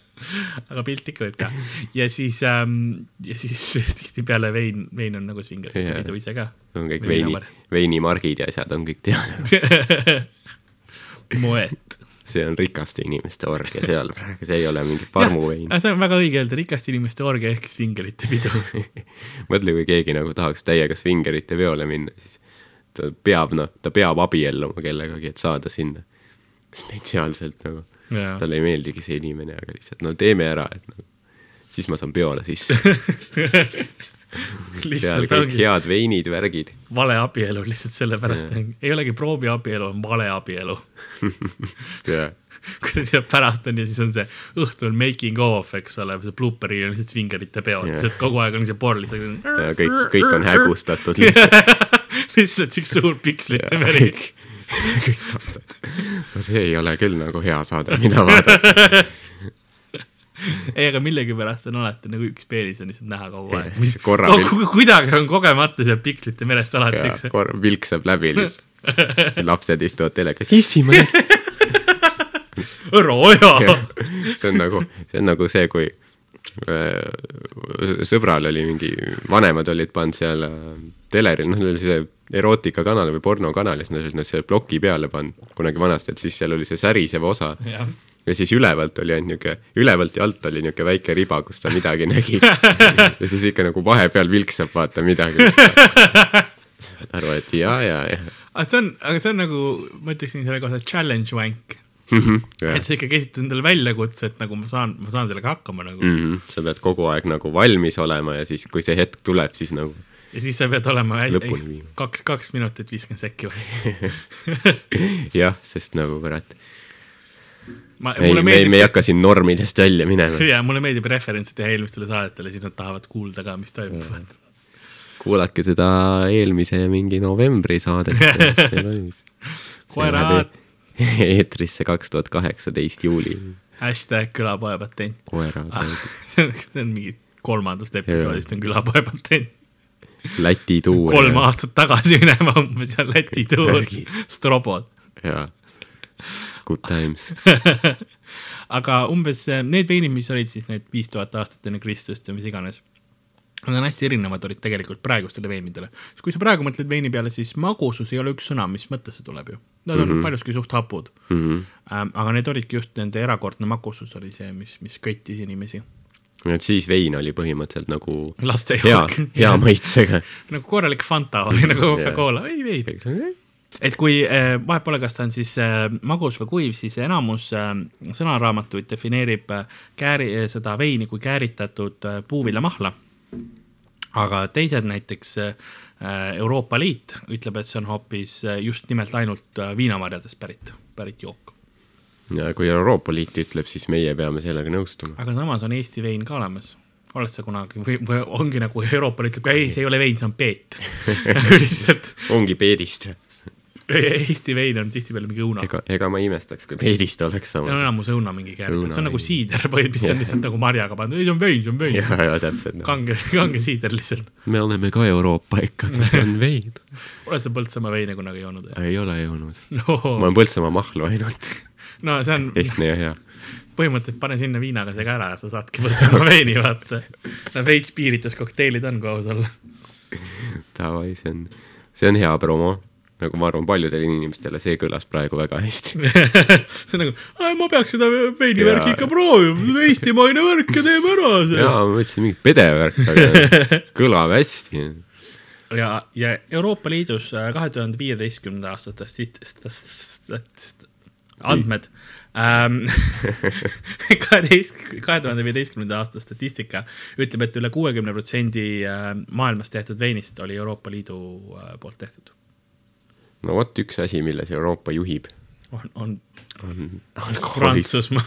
aga pilti ikka võib teha. ja siis ähm,, ja siis tihtipeale vein, vein on nagu svingerite Jaa. pidu ise ka. on kõik veini, veinimargid ja asjad on kõik teada. moet. see on rikaste inimeste orgia seal praegu, see ei ole mingi parmuvein. see on väga õige öelda, rikaste inimeste orgia ehk svingerite pidu. mõtle, kui keegi nagu tahaks täiega svingerite peole minna, siis ta peab, noh, ta peab abielluma kellegagi, et saada sinna spetsiaalselt nagu. talle ei meeldigi see inimene, aga lihtsalt no teeme ära, et nagu siis ma saan peole sisse. seal kõik head veinid, värgid. vale abielu lihtsalt sellepärast, ei olegi prooviabielu, on vale abielu. ja, kuradi ja pärast on ja siis on see õhtul making of, eks ole, see blooper'i on lihtsalt svingerite peod Jah. lihtsalt kogu aeg on see porn lihtsalt. kõik, kõik on. hägustatud lihtsalt. lihtsalt üks suur pikslite vaatavad. no see ei ole küll nagu hea saade, mida vaadata. ei, aga millegipärast on alati nagu üks peenis on lihtsalt näha kogu aeg, mis korra ku- kuidagi on kogemata seal pikslite merest alati üks korra vilksab läbi lihtsalt. lapsed istuvad telekas, ma nägin. roja. see on nagu, see on nagu see, kui sõbral oli mingi, vanemad olid pannud seal äh, teleril, noh, oli see erootikakanal või pornokanal ja siis nad olid selle ploki peale pannud kunagi vanasti, et siis seal oli see särisev osa jah, ja siis ülevalt oli ainult niisugune, ülevalt ja alt oli niisugune väike riba, kus sa midagi nägid. ja siis ikka nagu vahepeal vilksab vaata midagi. saad aru, et ja, ja, ja aga see on, aga see on nagu, ma ütleksin selle kohta challenge wank. Ja. et sa ikkagi esitad endale väljakutse, et nagu ma saan, ma saan sellega hakkama nagu mm.. mm,. sa pead kogu aeg nagu valmis olema ja siis, kui see hetk tuleb, siis nagu ja siis sa pead olema ei- ei- kaks, kaks minutit viiskümmend sekki või? jah, sest nagu kurat, ma, ei, me, me ei meeldib, hakka siin normidest välja minema. jaa, mulle meeldib referentse teha eelmistele saadetele, siis nad tahavad kuulda ka, mis toimub mm.. kuulake seda eelmise mingi novembri saadet. koerad, eetrisse kaks tuhat kaheksateist juuli. hashtag külapoe patent koerad ah, see on mingi kolmandast episoodist on külapoe patent. Läti tuur. kolm aastat tagasi minema umbes ja Läti tuur strobod. jaa, good times. aga umbes eh, need veinid, mis olid siis need viis tuhat aastat enne Kristust ja mis iganes, nad on hästi erinevad olid tegelikult praegustele veinidele. kui sa praegu mõtled veini peale, siis magusus ei ole üks sõna, mis mõttesse tuleb ju. Nad on mm -hmm. paljuski suht hapud mm. -hmm. ähm,. aga need olidki just nende erakordne magusus oli see, mis, mis köitis inimesi. et siis vein oli põhimõtteliselt nagu laste hea jook. hea maitsega. nagu korralik Fanta või nagu Coca-Cola, ei veib. et kui äh, vahet pole, kas ta on siis äh, magus või kuiv, siis enamus äh, sõnaraamatuid defineerib äh, kääri, seda veini kui kääritatud äh, puuviljamahla. aga teised näiteks äh, Euroopa Liit ütleb, et see on hoopis äh, just nimelt ainult äh, viinamarjadest pärit, pärit jook. ja kui Euroopa Liit ütleb, siis meie peame sellega nõustuma. aga samas on Eesti vein ka olemas. oled sa kunagi või, või ongi nagu Euroopa Liit ütleb, ei, see ei ole vein, see on peet. lihtsalt ongi peedist. Eesti vein on tihtipeale mingi õuna. ega, ega ma ei imestaks, kui peedist oleks see on sama. enamus õuna mingi kääritud, see on nagu vein. siider, mis on lihtsalt nagu marjaga pandud, ei see on vein, see on vein. ja, ja täpselt. kange, kange siider lihtsalt. me oleme ka Euroopa ikkagi, see on vein. oled sa Põltsamaa veine kunagi joonud? ei ole joonud. ma no, olen Põltsamaa mahlu ainult. no see on ehtne ja hea. põhimõtteliselt pane sinna viinaga sega ära ja sa saadki Põltsamaa veini, vaata. veits piirituskokteilid on, kui aus olla. Davai, see on, see on hea promo. Nagu ma arvan, paljudele inimestele see kõlas praegu väga hästi. see on nagu, ma peaks seda veinivärki ikka proovima, eestimaine värk ja teeme ära see. jaa, ma mõtlesin mingit pedevärk, aga kõlab hästi. ja, ja Euroopa Liidus äh, kahe tuhande viieteistkümnenda aasta statist- statist- andmed ähm, kaheteist, kahe tuhande viieteistkümnenda aasta statistika ütleb, et üle kuuekümne protsendi äh, maailmas tehtud veinist oli Euroopa Liidu äh, poolt tehtud. No vot üks asi, milles Euroopa juhib. on, on alkoholist. Prantsusmaa.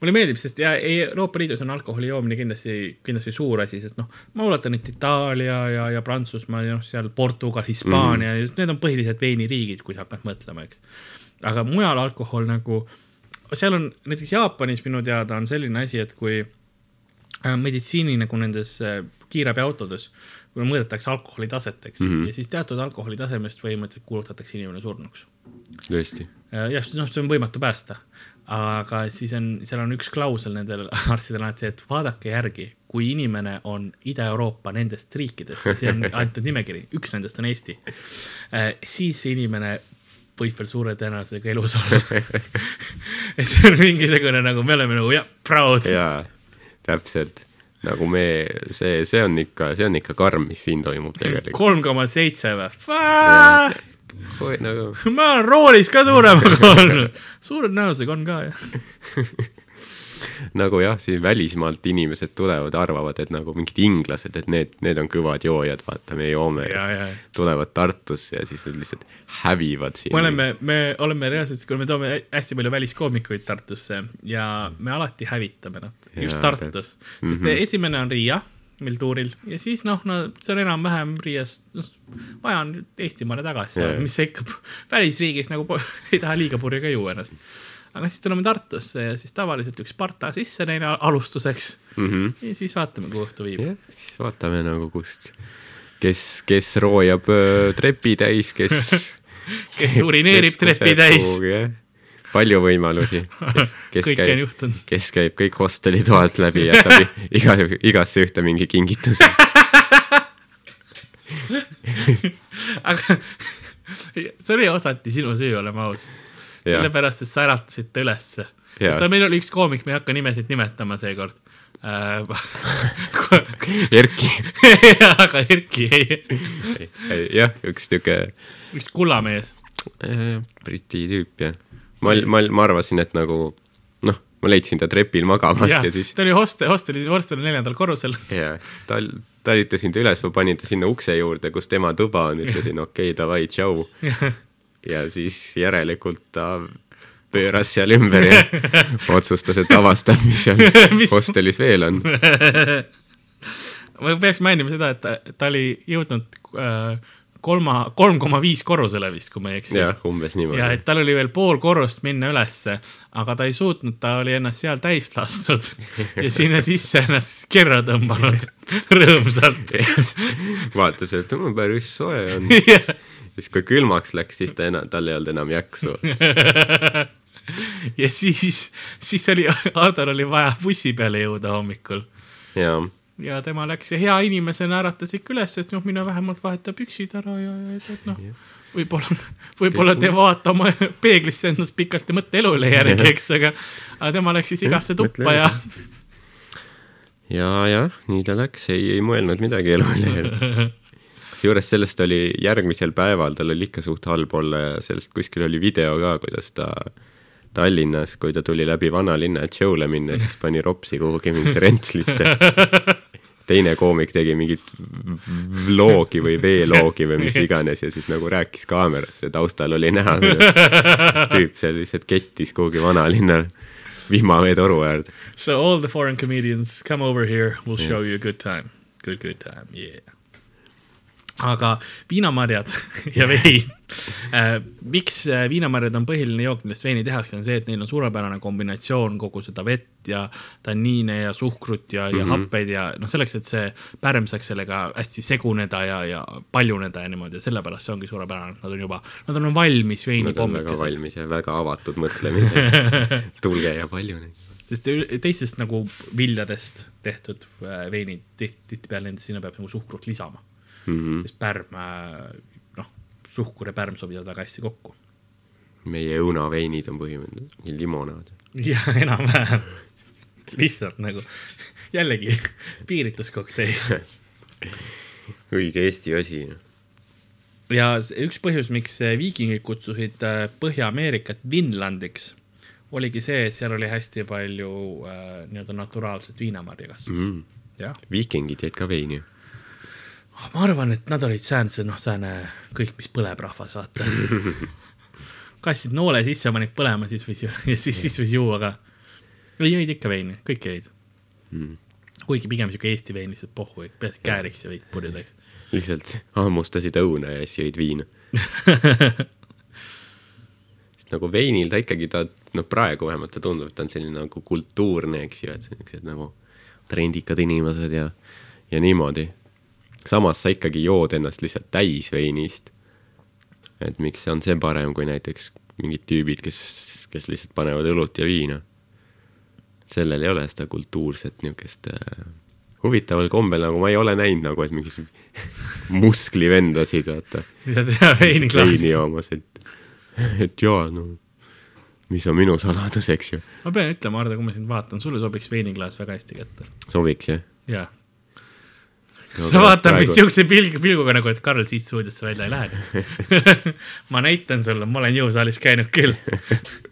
mulle meeldib, sest ja Euroopa Liidus on alkoholi joomine kindlasti, kindlasti suur asi, sest noh, ma ulatan, et Itaalia ja, ja Prantsusmaa ja noh, seal Portugal, Hispaania mm, -hmm. need on põhilised veiniriigid, kui sa hakkad mõtlema, eks. aga mujal alkohol nagu, seal on näiteks Jaapanis minu teada on selline asi, et kui äh, meditsiini nagu nendes äh, kui mõõdetakse alkoholi taset, eks mm. -hmm. ja siis teatud alkoholi tasemest põhimõtteliselt kuulutatakse inimene surnuks tõesti. jah, noh, see on võimatu päästa. aga siis on, seal on üks klausel nendel arstidel alati et vaadake järgi, kui inimene on Ida-Euroopa nendest riikidest, see on antud nimekiri, üks nendest on Eesti, siis see inimene võib veel suure tõenäosusega elus olla. see on mingisugune nagu me oleme nagu jah, proud. jaa, täpselt. Nagu me, see, see on ikka, see on ikka karm, mis siin toimub tegelikult. kolm koma seitse või? oi, nagu ma olen roolis ka suuremaga olnud. suure tõenäosusega on ka jah. nagu jah, siin välismaalt inimesed tulevad, arvavad, et nagu mingid inglased, et need, need on kõvad joojad, vaata, me joome Ja, ja. tulevad Tartusse ja siis lihtsalt hävivad siin. me oleme, me oleme reaalselt, kui me toome hästi palju väliskoomikuid Tartusse ja me alati hävitame nad, just täpselt. sest Mhm. esimene on Riia meil tuuril ja siis noh, no see on enam-vähem Riiast, noh, vaja on Eestimaale tagasi mis sa ikka välisriigis nagu ei taha liiga purju ka juua ennast. aga siis tuleme Tartusse ja siis tavaliselt üks Sparta sisse neile alustuseks mm. -hmm. ja siis vaatame, kuhu õhtu viib. siis vaatame nagu kust, kes, kes roojab öö, trepi täis, kes kes urineerib trepi täis, palju võimalusi, kes, kes käib, kes käib kõik hosteli toalt läbi, jätab iga, igasse ühte mingi kingituse. aga see oli osati sinu süü, oleme aus. Sellepärast, et sa äratasid ta ülesse. Sest meil oli üks koomik, me ei hakka nimesid nimetama seekord äh,. Erki, aga Erki ei, jah, üks niisugune üks kullamees. äh, Briti tüüp jah. ma, ma, ma arvasin, et nagu noh, ma leidsin ta trepil magamas ja, ja siis ta oli hostel, hosteli, hosteli neljandal korrusel. ja tal, talitasin ta üles, ma panin ta sinna ukse juurde, kus tema tuba on, ütlesin okei okay,, davai, tšau. ja siis järelikult ta pööras seal ümber ja otsustas, et avastab, mis seal Mis- hostelis veel on. ma peaks mainima seda, et ta, ta oli jõudnud äh, kolma, kolm koma viis korrusele vist, kui ma ei eksi. jah, umbes ja niimoodi et tal oli veel pool korrust minna ülesse, aga ta ei suutnud, ta oli ennast seal täis lastud ja sinna sisse ennast kerra tõmbanud rõõmsalt. vaatas, et "Mm, päris soe on. ja siis kui külmaks läks, siis ta enam, tal ei olnud enam jaksu. ja siis, siis oli, Hardol oli vaja bussi peale jõuda hommikul ja, ja tema läks ja hea inimesena äratas ikka üles, et noh, mine vähemalt vaheta püksid ära ja, ja et, noh, võib-olla, võib-olla te vaata oma peeglisse endast pikalt ja mõtle elu üle järgi, eks, aga, aga tema läks siis igasse tuppa ja ja, jah, nii ta läks, ei, ei mõelnud midagi elule. kusjuures sellest oli järgmisel päeval, tal oli ikka suht halb olla ja sellest kuskil oli video ka, kuidas ta Tallinnas, kui ta tuli läbi vanalinna, et show'le minna, siis pani ropsi kuhugi mingisse rentslisse. teine koomik tegi mingit vloogi või veeloogi või mis iganes ja siis nagu rääkis kaamerasse ja taustal oli näha, kuidas tüüp seal lihtsalt kettis kuhugi vanalinna vihmaveetoru äärde. So all the foreign comedians come over here, we'll show Yes. you a good time. Good, good time, yeah. Aga viinamarjad ja vein äh,. miks äh, viinamarjad on põhiline jook, millest veini tehakse, on see, et neil on suurepärane kombinatsioon kogu seda vett ja tanniine ja suhkrut ja, ja mm. -hmm. happeid ja noh, selleks, et see pärm saaks sellega hästi seguneda ja, ja paljuneda ja niimoodi ja sellepärast see ongi suurepärane, nad on juba, nad on valmis Nad on väga valmis ja väga avatud mõtlemisega. tulge ja palju neid. sest teistest nagu viljadest tehtud äh, veinid tihti, tihtipeale sinna peab nagu suhkrut lisama, Mhm. sest pärm, noh, suhkur ja pärm sobivad väga hästi kokku. meie õunaveinid on põhimõtteliselt mingi limonaad. ja enam-vähem, lihtsalt nagu jällegi piirituskokteil. õige Eesti asi. ja s- üks põhjus, miks viikingid kutsusid äh, Põhja-Ameerikat Vinlandiks, oligi see, et seal oli hästi palju äh, nii-öelda naturaalset viinamarjakasvust mm.. jah, viikingid jäid ka veini. Ma arvan, et nad olid säändse, noh, sääne kõik, mis põleb rahvas, vaata. kastsid noole sisse, panid põlema, siis võis ju, ja siis, siis võis juua ka. jõid ikka veini, kõik jõid Mm. kuigi pigem siuke Eesti vein lihtsalt pohhu, peaasi kääriks ja veid purju täis. lihtsalt hammustasid õuna ja siis jõid viina. nagu veinil ta ikkagi, ta noh, praegu vähemalt ta tundub, et ta on selline nagu kultuurne, eks ju, et siuksed nagu trendikad inimesed ja, ja niimoodi. Samas sa ikkagi jood ennast lihtsalt täis veinist. et miks on see parem kui näiteks mingid tüübid, kes, kes lihtsalt panevad õlut ja viina. sellel ei ole seda kultuurset niisugust äh, huvitaval kombel nagu ma ei ole näinud nagu, et mingis musklivendasid, vaata. mida teha veiniklaasi veini. joomas, et, et jaa, no mis on minu saladus, eks ju. ma pean ütlema, Hardo, kui ma sind vaatan, sulle sobiks veiniklaas väga hästi kätte. sobiks jah? jaa. Sa vaatad mind siukse pilg, pilguga nagu, et Karl siit stuudiosse välja ei lähe. ma näitan sulle, ma olen jõusaalis käinud küll.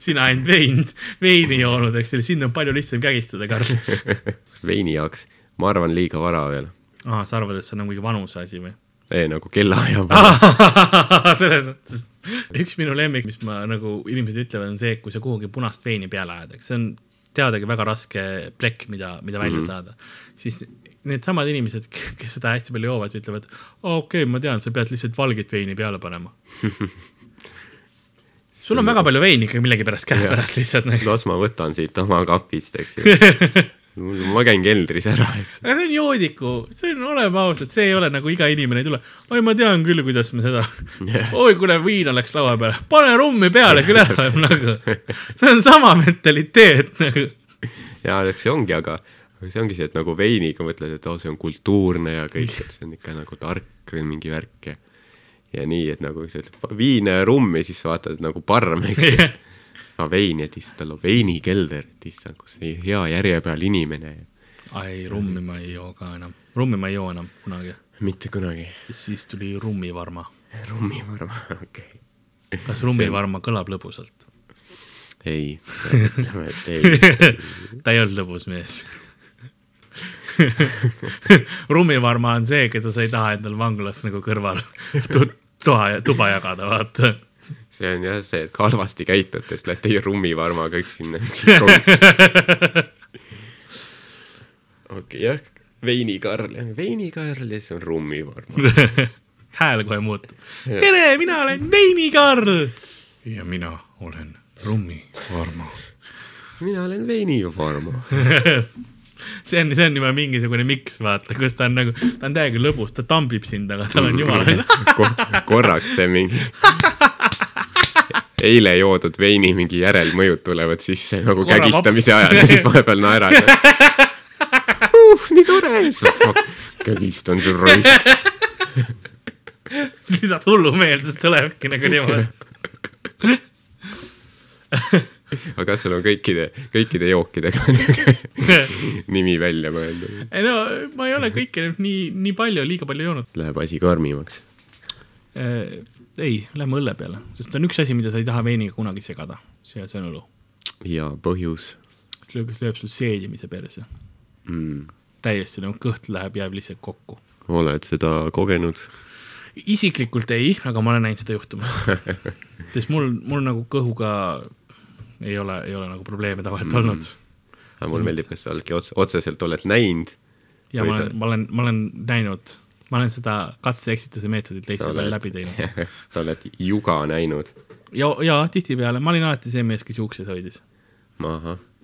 sina ainult vein, veini joonud, eks ju, sind on palju lihtsam kägistada, Karl. veini jaoks, ma arvan, liiga vara veel. aa, sa arvad, et see on nagu mingi vanuse asi või? ei, nagu kellaaja selles mõttes, üks minu lemmik, mis ma nagu inimesed ütlevad, on see, kui sa kuhugi punast veini peale ajad, eks see on teadagi väga raske plekk, mida, mida välja mm -hmm. saada, siis needsamad inimesed, kes seda hästi palju joovad, ütlevad, okei okay,, ma tean, sa pead lihtsalt valget veini peale panema. sul on väga palju veini ikka millegipärast käepärast lihtsalt nagu. las ma võtan siit oma kapist, eks ju. ma käin keldris ära, eks. aga see on joodiku, see on, oleme ausad, see ei ole nagu iga inimene ei tule. oi, ma tean küll, kuidas me seda, oi, kuule, viina läks laua peale, pane rummi peale küll ära nagu. see on sama mentaliteet nagu. jaa, eks see ongi, aga aga see ongi see, et nagu veiniga mõtled, et oo, see on kultuurne ja kõik, et see on ikka nagu tark mingi värk ja ja nii, et nagu sa ütled viina ja rummi, siis sa vaatad nagu parm, eks ju. aga veini, et issand, tal on veinikelder, et issand, kus see hea järje peal inimene. ai, rummi ma ei joo ka enam, rummi ma ei joo enam kunagi, mitte kunagi. siis tuli rummivarma. rummivarma, okei okay.. kas rummivarma kõlab lõbusalt? ei, ütleme, et ei. ta ei olnud lõbus mees. rummivarma on see, keda sa ei taha endal vanglas nagu kõrval tu toa, tuba jagada, vaata. see on jah see, et halvasti käitute, siis lähete rummivarmaga üks sinna, üks sinna. okei, jah, veinikarl, veinikarl ja siis on rummivarma. hääl kohe muutub. tere, mina olen Veinikarl. ja mina olen rummivarma. mina olen veinivarma. See on, see on juba mingisugune miks, vaata, kus ta on nagu, ta on täiega lõbus, ta tambib sind, aga tal on jumala korraks see mingi eile joodud veini mingi järelmõjud tulevad sisse nagu Korra kägistamise ajal ja siis vahepeal naerad uh,. nii tore. kägistan sul raisk. lisad hullumeelsust tulebki nagu niimoodi. aga kas sul on kõikide, kõikide jookidega nimi välja mõeldud? ei no ma ei ole kõike nüüd nii, nii palju, liiga palju joonud. Läheb asi karmimaks. ei, lähme õlle peale, sest on üks asi, mida sa ei taha veiniga kunagi segada, see, see on õlu. ja põhjus sest lööb, lööb sul seedimise perse, mm.. täiesti nagu kõht läheb, jääb lihtsalt kokku. oled seda kogenud? isiklikult ei, aga ma olen näinud seda juhtumas. sest mul, mul nagu kõhuga ei ole, ei ole nagu probleeme tavaliselt mm. olnud. aga mulle meeldib, kas sa oledki otse, otseselt oled näinud ja ma sa- olen, ma olen, ma olen näinud, ma olen seda katse-eksituse meetodit teiste Sa peal oled- läbi teinud. sa oled juga näinud. ja, ja tihtipeale, ma olin alati see mees, kes juukseid hoidis,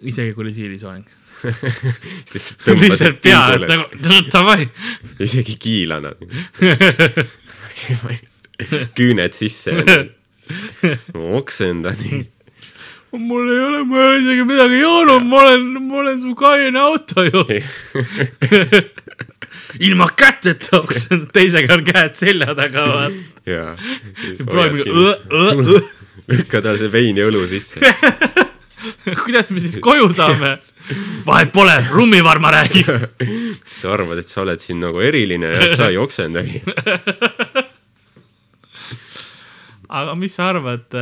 isegi kui oli siilisoeng. lihtsalt pea, nagu davai. isegi kiilana. küüned sisse. oksendan. Mul ei ole, ma ei ole isegi midagi joonud, ma olen, ma olen su kaine auto ju. ilma käteta teisega on käed selja taga, vaata. jaa. proovime, lükka tal see vein ja õlu sisse. kuidas me siis koju saame? vahet pole, rummivarma räägib. sa arvad, et sa oled siin nagu eriline ja sa ei oksendagi. Aga mis sa arvad,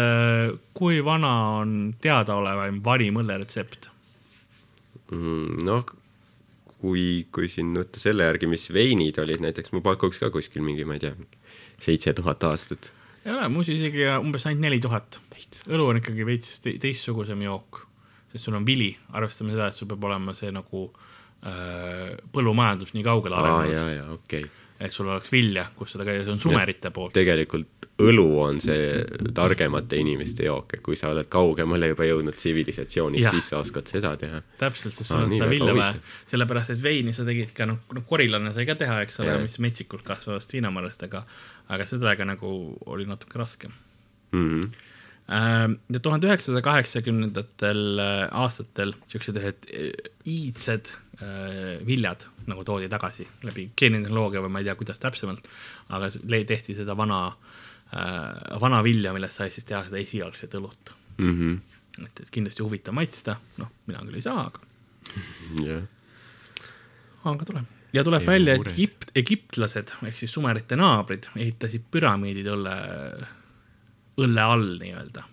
kui vana on teadaolevaim vanim õlleretsept? Mm, noh, kui, kui siin võtta selle järgi, mis veinid olid näiteks, ma pakuks ka kuskil mingi, ma ei tea, seitse tuhat aastat. ei ole, muuseas isegi umbes ainult neli tuhat. õlu on ikkagi veits te teistsugusem jook, sest sul on vili, arvestame seda, et sul peab olema see nagu äh, põllumajandus nii kaugele aa, arenenud, jaa, jaa, okei okay.. Et sul oleks vilja, kus seda käia, see on sumerite poolt. tegelikult õlu on see targemate inimeste jook, et kui sa oled kaugemale juba jõudnud tsivilisatsioonis, Jah. siis sa oskad seda teha. täpselt, sest Aa, sul on seda vilja vaja sellepärast et veini sa tegid ka noh, noh korilane sai ka teha, eks ole mis metsikult kasvavast viinamarjast, aga, aga sellega nagu oli natuke raskem. Mm -hmm. ja tuhande üheksasaja kaheksakümnendatel äh, aastatel siuksed ühed äh, iidsed viljad nagu toodi tagasi läbi geenitehnoloogia või ma ei tea, kuidas täpsemalt, aga tehti seda vana äh,, vana vilja, millest sai siis teha seda esialgset õlut. Mm -hmm. et, et kindlasti huvitav maitsta, noh, mina küll ei saa, aga jah, aga tuleb. ja tuleb Ei välja, et. Egipt, egiptlased ehk siis sumerite naabrid ehitasid püramiidid õlle, õlle all nii-öelda.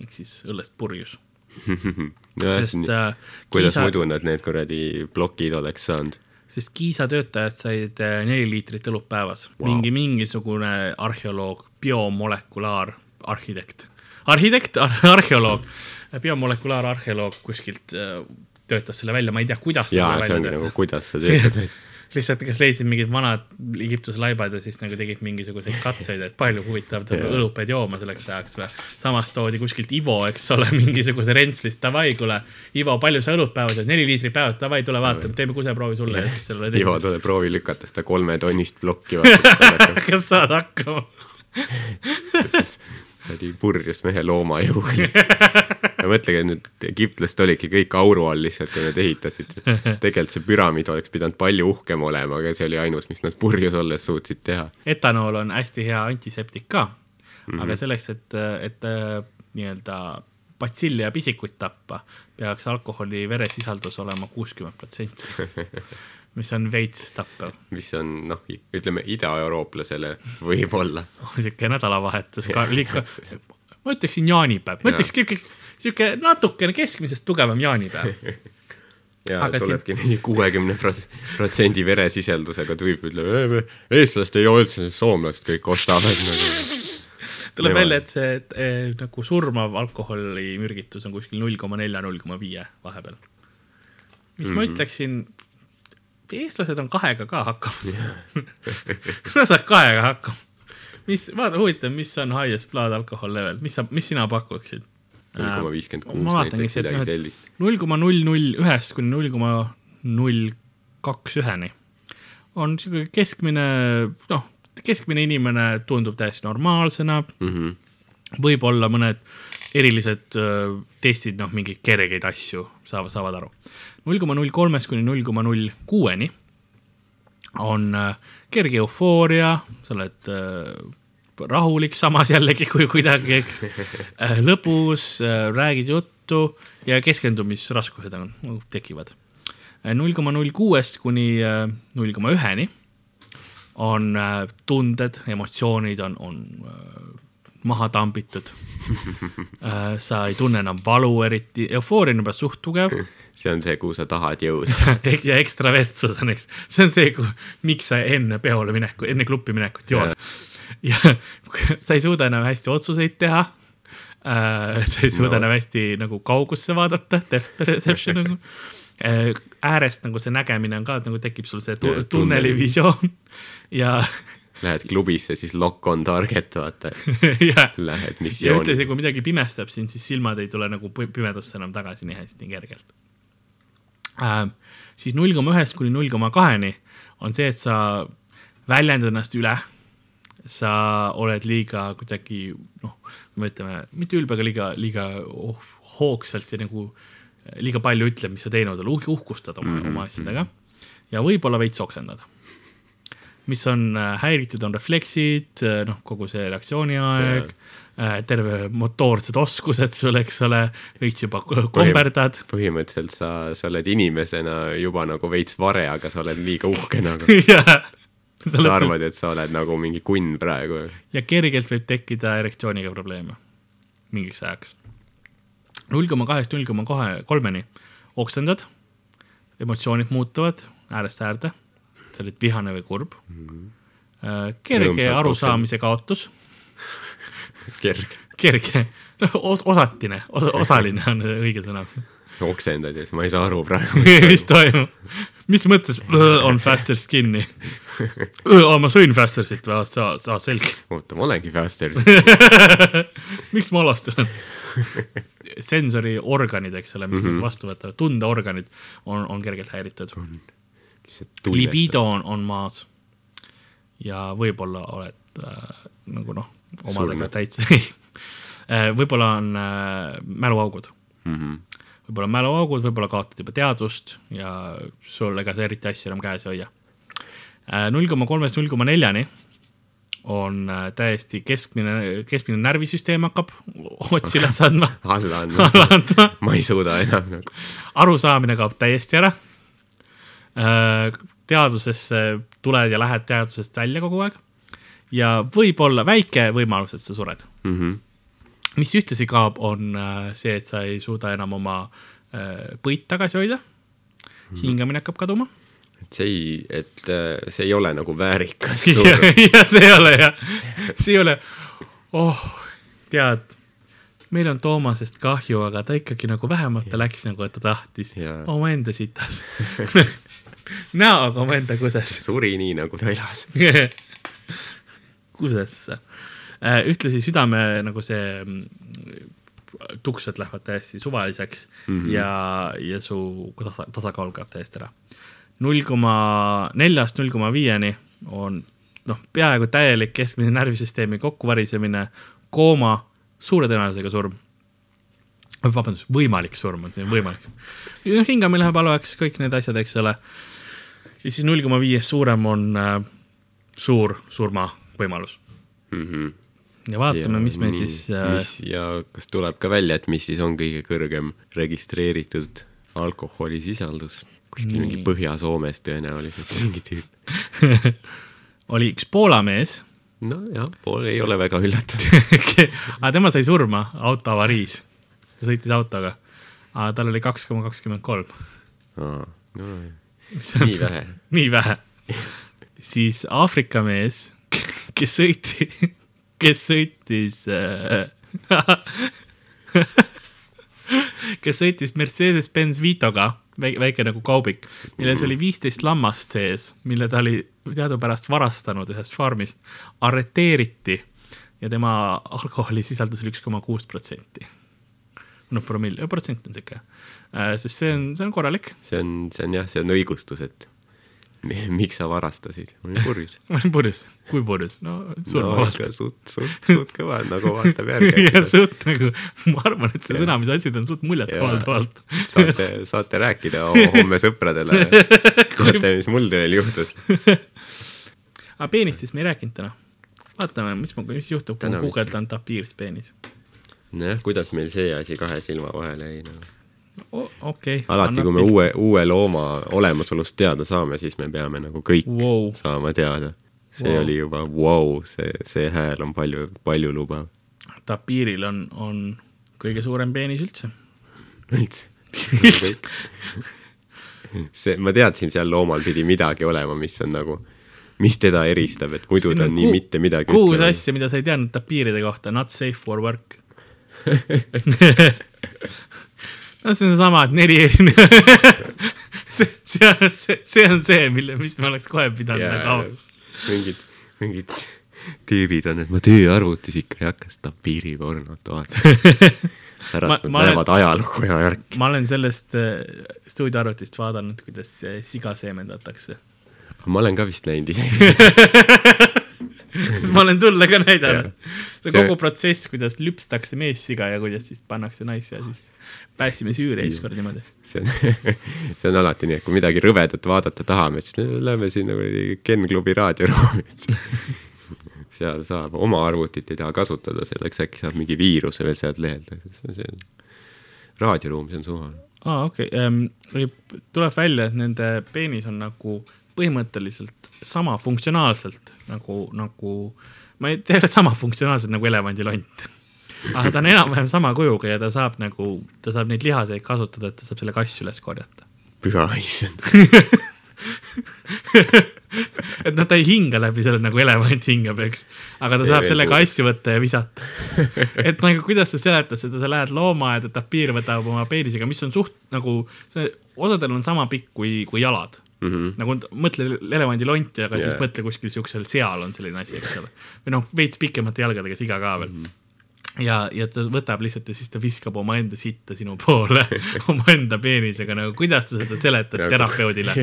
ehk siis õllest purjus. sest äh, kuidas Kiisa- muidu nad need kuradi plokid oleks saanud? sest Kiisa töötajad said äh, neli liitrit õlut päevas wow.. Mingi mingisugune arheoloog, biomolekulaar arhitekt, arhitekt, arheoloog, biomolekulaararheoloog kuskilt äh, töötas selle välja, ma ei tea, kuidas jaa, see ongi nagu, kuidas sa töötad. lihtsalt, kes leidsid mingid vanad Egiptuse laibad ja siis nagu tegid mingisuguseid katseid, et palju huvitav õlut pead jooma selleks ajaks või. samas toodi kuskilt Ivo, eks ole, mingisuguse rentslist, davai, kuule, Ivo, palju sa õlut päevas? Jood, neli liitrit päevas, davai, tule vaata, teeme kuseproovi sulle. Ja siis sellele Ivo, tule proovi lükata seda kolmetonnist plokki, kas saad hakkama? Kuradi purjus mehe loomajõuga. ja mõtlege nüüd, egiptlased olidki kõik auru all lihtsalt, kui nad ehitasid. tegelikult see püramiid oleks pidanud palju uhkem olema, aga see oli ainus, mis nad purjus olles suutsid teha. etanool on hästi hea antiseptik ka mm, Mhm. -hmm. aga selleks, et, et äh, nii-öelda batsilli ja pisikuid tappa, peaks alkoholi veresisaldus olema kuuskümmend protsenti, mis on veits tappev. mis on noh, ütleme idaeurooplasele võib-olla. sihuke nädalavahetus ka liiga, ma ütleksin jaanipäev, ma ütleks sihuke, sihuke natukene keskmisest tugevam jaanipäev. ja Aga tulebki mingi kuuekümne protsendi veresisaldusega tüüp ütleb, eestlased ei joo üldse, soomlased kõik ostavad nagu. tuleb Nemad. välja, et see et, eh, nagu surmav alkoholimürgitus on kuskil null koma nelja, null koma viie vahepeal. mis mm -hmm. ma ütleksin, eestlased on kahega ka hakkama. sa saad kahega hakkama. mis, vaata huvitav, mis on highest blood alcohol level, mis sa, mis sina pakuksid? null koma viiskümmend kuus näiteks, midagi noh, sellist. null koma null null ühest kuni null koma null kaks üheni on sihuke keskmine, noh, keskmine inimene tundub täiesti normaalsena, Mhm. võib-olla mõned erilised öö, testid, noh, mingeid kergeid asju saavad, saavad aru. Null koma null kolmest kuni null koma null kuueni on öö, kerge eufooria, sa oled öö, rahulik, samas jällegi kui kuidagi, eks, lõbus, räägid juttu ja keskendumisraskused on, tekivad. null koma null kuuest kuni null koma üheni on tunded, emotsioonid on, on maha tambitud. sa ei tunne enam valu eriti, eufooria on juba suht tugev see on see, kuhu sa tahad jõuda. ja ekstravertsus on, eks, see on see, miks sa enne peole mineku, enne klubbi minekut jood. ja sa ei suuda enam hästi otsuseid teha äh,. sa ei suuda No. enam hästi nagu kaugusse vaadata, depth perception nagu äh,. äärest nagu see nägemine on ka, et nagu tekib sul see tu Jaa, tunnelivisioon ja, Lähed klubisse, siis lock on target, vaata, ja lähed ja missiooni ühtlasi, kui midagi pimestab sind, siis silmad ei tule nagu pi- pimedusse enam tagasi nii hästi, nii kergelt. Siis null koma ühest kuni null koma kaheni on see, et sa väljendad ennast üle. sa oled liiga kuidagi noh, me ütleme mitte ülbe, aga liiga, liiga oh, hoogsalt ja nagu liiga palju ütled, mis sa teinud oled uh,, uhkustad oma mm, -hmm. oma asjadega ja võib-olla veits oksendad mis on äh, häiritud, on refleksid, noh, kogu see reaktsiooniaeg, terve motoorsed oskused sul, eks ole, veits juba komberdad põhimõtteliselt sa, sa oled inimesena juba nagu veits vare, aga sa oled liiga uhke nagu. ja sa arvad, et sa oled nagu mingi kunn praegu. ja kergelt võib tekkida erektsiooniga probleeme mingiks ajaks. null koma kahest null koma kahe, kolmeni oksendad, emotsioonid muutuvad äärest äärde, sa oled vihane või kurb mm. -hmm. kerge arusaamise kaotus, kerge. kerge, noh os, osatine os,, osaline on õige sõna. oksendad ja siis ma ei saa aru praegu. mis toimub, mis mõttes on faster skin'i? ma sõin faster'it või, sa, sa selge. oota, ma olengi faster. miks ma alasti olen? sensoriorganid, eks ole, mis mm. -hmm. vastu võtavad, tundeorganid on, on kergelt häiritud. libido on, on maas. ja võib-olla oled äh, nagu noh, omadega täitsa, võib-olla on äh, mäluaugud, Mhm. võib-olla on mäluaugud, võib-olla kaotad juba teadvust ja sul ega sa eriti asju enam käes ei hoia. null koma kolmest null koma neljani on äh, täiesti keskmine, keskmine närvisüsteem hakkab otsi üles andma, alla andma. alla andma, ma ei suuda enam nagu. arusaamine kaob täiesti ära. teadusesse tuled ja lähed teadusest välja kogu aeg ja võib-olla väike võimalus, et sa sured. Mhm. mis ühtlasi kaob, on äh, see, et sa ei suuda enam oma äh, põid tagasi hoida. hingamine hakkab kaduma. et see ei, et äh, see ei ole nagu väärikas ja surm. ja see ei ole jah, see ei ole, oh, tead, meil on Toomasest kahju, aga ta ikkagi nagu vähemalt ta läks nagu, et ta tahtis omaenda sitas. näoga omaenda kuses, suri nii, nagu ta elas. kusesse. ühtlasi südame nagu see mm, tuksed lähevad täiesti suvaliseks mm. -hmm. ja, ja su tasa, tasakaal kaob täiesti ära. null koma neljast null koma viieni on noh, peaaegu täielik keskmise närvisüsteemi kokkuvarisemine, kooma, suure tõenäosusega surm. vabandust, võimalik surm on siin võimalik. noh, hingamine läheb halvaks, kõik need asjad, eks ole. ja siis null koma viiest suurem on äh, suur surmavõimalus. ja vaatame, mis me siis äh, mis ja kas tuleb ka välja, et mis siis on kõige kõrgem registreeritud alkoholisisaldus? kuskil mingi Nii. Põhja-Soomes tõenäoliselt mingi tüüp. oli üks Poola mees, nojah, pool ei ole väga üllatav. aga tema sai surma autoavariis. ta sõitis autoga, aga tal oli kaks koma kakskümmend kolm, nii vähe. nii vähe. siis Aafrika mees, kes sõiti, kes sõitis äh, kes sõitis Mercedes-Benz Vitoga, väike, väike nagu kaubik, milles oli viisteist lammast sees, mille ta oli teadupärast varastanud ühest farmist, arreteeriti ja tema alkoholisisaldus oli üks koma kuus protsenti. noh, promill, protsent on sihuke, sest see on, see on korralik see on, see on jah, see on õigustus, et miks sa varastasid, ma olin purjus. ma olin purjus, kui purjus, no no surmavalt ikka suht, suht, suht kõva nagu vaatab ja järgi. suht nagu, ma arvan, et see sõna, mis ütlesid, on suht muljetavaldavalt. saate, saate rääkida ho- homme sõpradele, kuulete, mis mul teil juhtus. aga peenistest me ei rääkinud täna. vaatame, mis, mis juhtub, kui ma guugeldan tapiirs peenis. nojah, kuidas meil see asi kahe silma vahele jäi nagu. okei. alati, kui me uue, uue looma olemasolust teada saame, siis me peame nagu kõik Wow. saama teada. see Wow. oli juba vau wow,, see, see hääl on palju, palju lubav. tapiiril on, on kõige suurem peenis üldse. üldse. see, ma teadsin, seal loomal pidi midagi olema, mis on nagu, mis teda eristab, et muidu ta on nii mitte midagi kuus. asja, mida sa ei teadnud tapiiride kohta, not safe for work. see on seesama, et neli erinevat see, see on see, see on see, mille, mis me oleks kohe pidanud ja nagu avama. mingid, mingid tüübid on, et ma tööarvutis ikka ei hakka seda piiripornot vaatama. Ma- pärast ma nad olen- näevad ajalugu ja värki. ma olen sellest äh, stuudioarvutist vaadanud, kuidas äh, siga seemendatakse. ma olen ka vist näinud isegi. siis ma olen sulle ka näidanud. see See- kogu protsess, kuidas lüpstakse meessiga ja kuidas siis pannakse naisse ja siis päästsime süüri ükskord niimoodi. see on, see on alati nii, et kui midagi rõvedat vaadata tahame, siis lähme sinna kuradi Ken klubi raadioruumi, seal saab oma arvutit ei taha kasutada selleks, äkki saab mingi viiruse veel sealt lehelt. see on raadioruum, see on suva. aa, okei okay., tuleb välja, et nende peenis on nagu põhimõtteliselt sama funktsionaalselt nagu, nagu, ma ei tea, sama funktsionaalselt nagu elevandilont. Aga ta on enam-vähem sama kujuga ja ta saab nagu, ta saab neid lihaseid kasutada, et ta saab selle kass üles korjata. püha issand et noh, ta ei hinga läbi selle nagu elevant hingab, eks, aga ta See saab selle kassi võtta ja visata. et nagu kuidas sa seletad seda, sa lähed loomaaeda, tapiir võtab oma peenisega, mis on suht nagu, osadel on sama pikk kui, kui jalad mm. -hmm. nagu mõtle elevandilonti, aga yeah. Siis mõtle kuskil siuksel seal on selline asi, eks ole. või noh, veits pikemate jalgadega siga ka veel mm. -hmm ja, ja ta võtab lihtsalt ja siis ta viskab omaenda sitta sinu poole omaenda peenisega nagu, kuidas sa seda seletad Nagu- terapeudile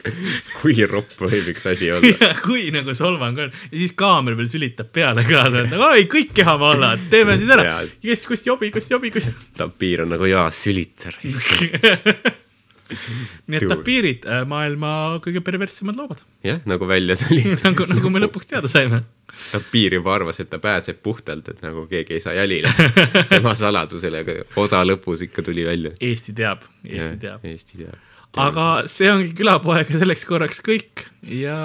kui ropp võib üks asi olla kui nagu solvang on ja siis kaamera veel sülitab peale ka, ta on nagu oi, kõik kehavallad, teeme siis ära kes kust jobi, kust jobi, kus. tapiir on nagu jaa, sülitar. nii et tapiirid, maailma kõige perverssemad loomad, jah, nagu välja tuli. nagu, nagu me lõpuks teada saime. tapiir juba arvas, et ta pääseb puhtalt, et nagu keegi ei saa jälile. tema saladusele, aga osa lõpus ikka tuli välja. Eesti teab, Eesti teab. Eesti teab. aga see ongi külapoega selleks korraks kõik ja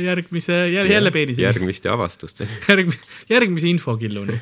järgmise, jälle peenise, järgmiste avastusteni. järgmise, järgmise infokilluni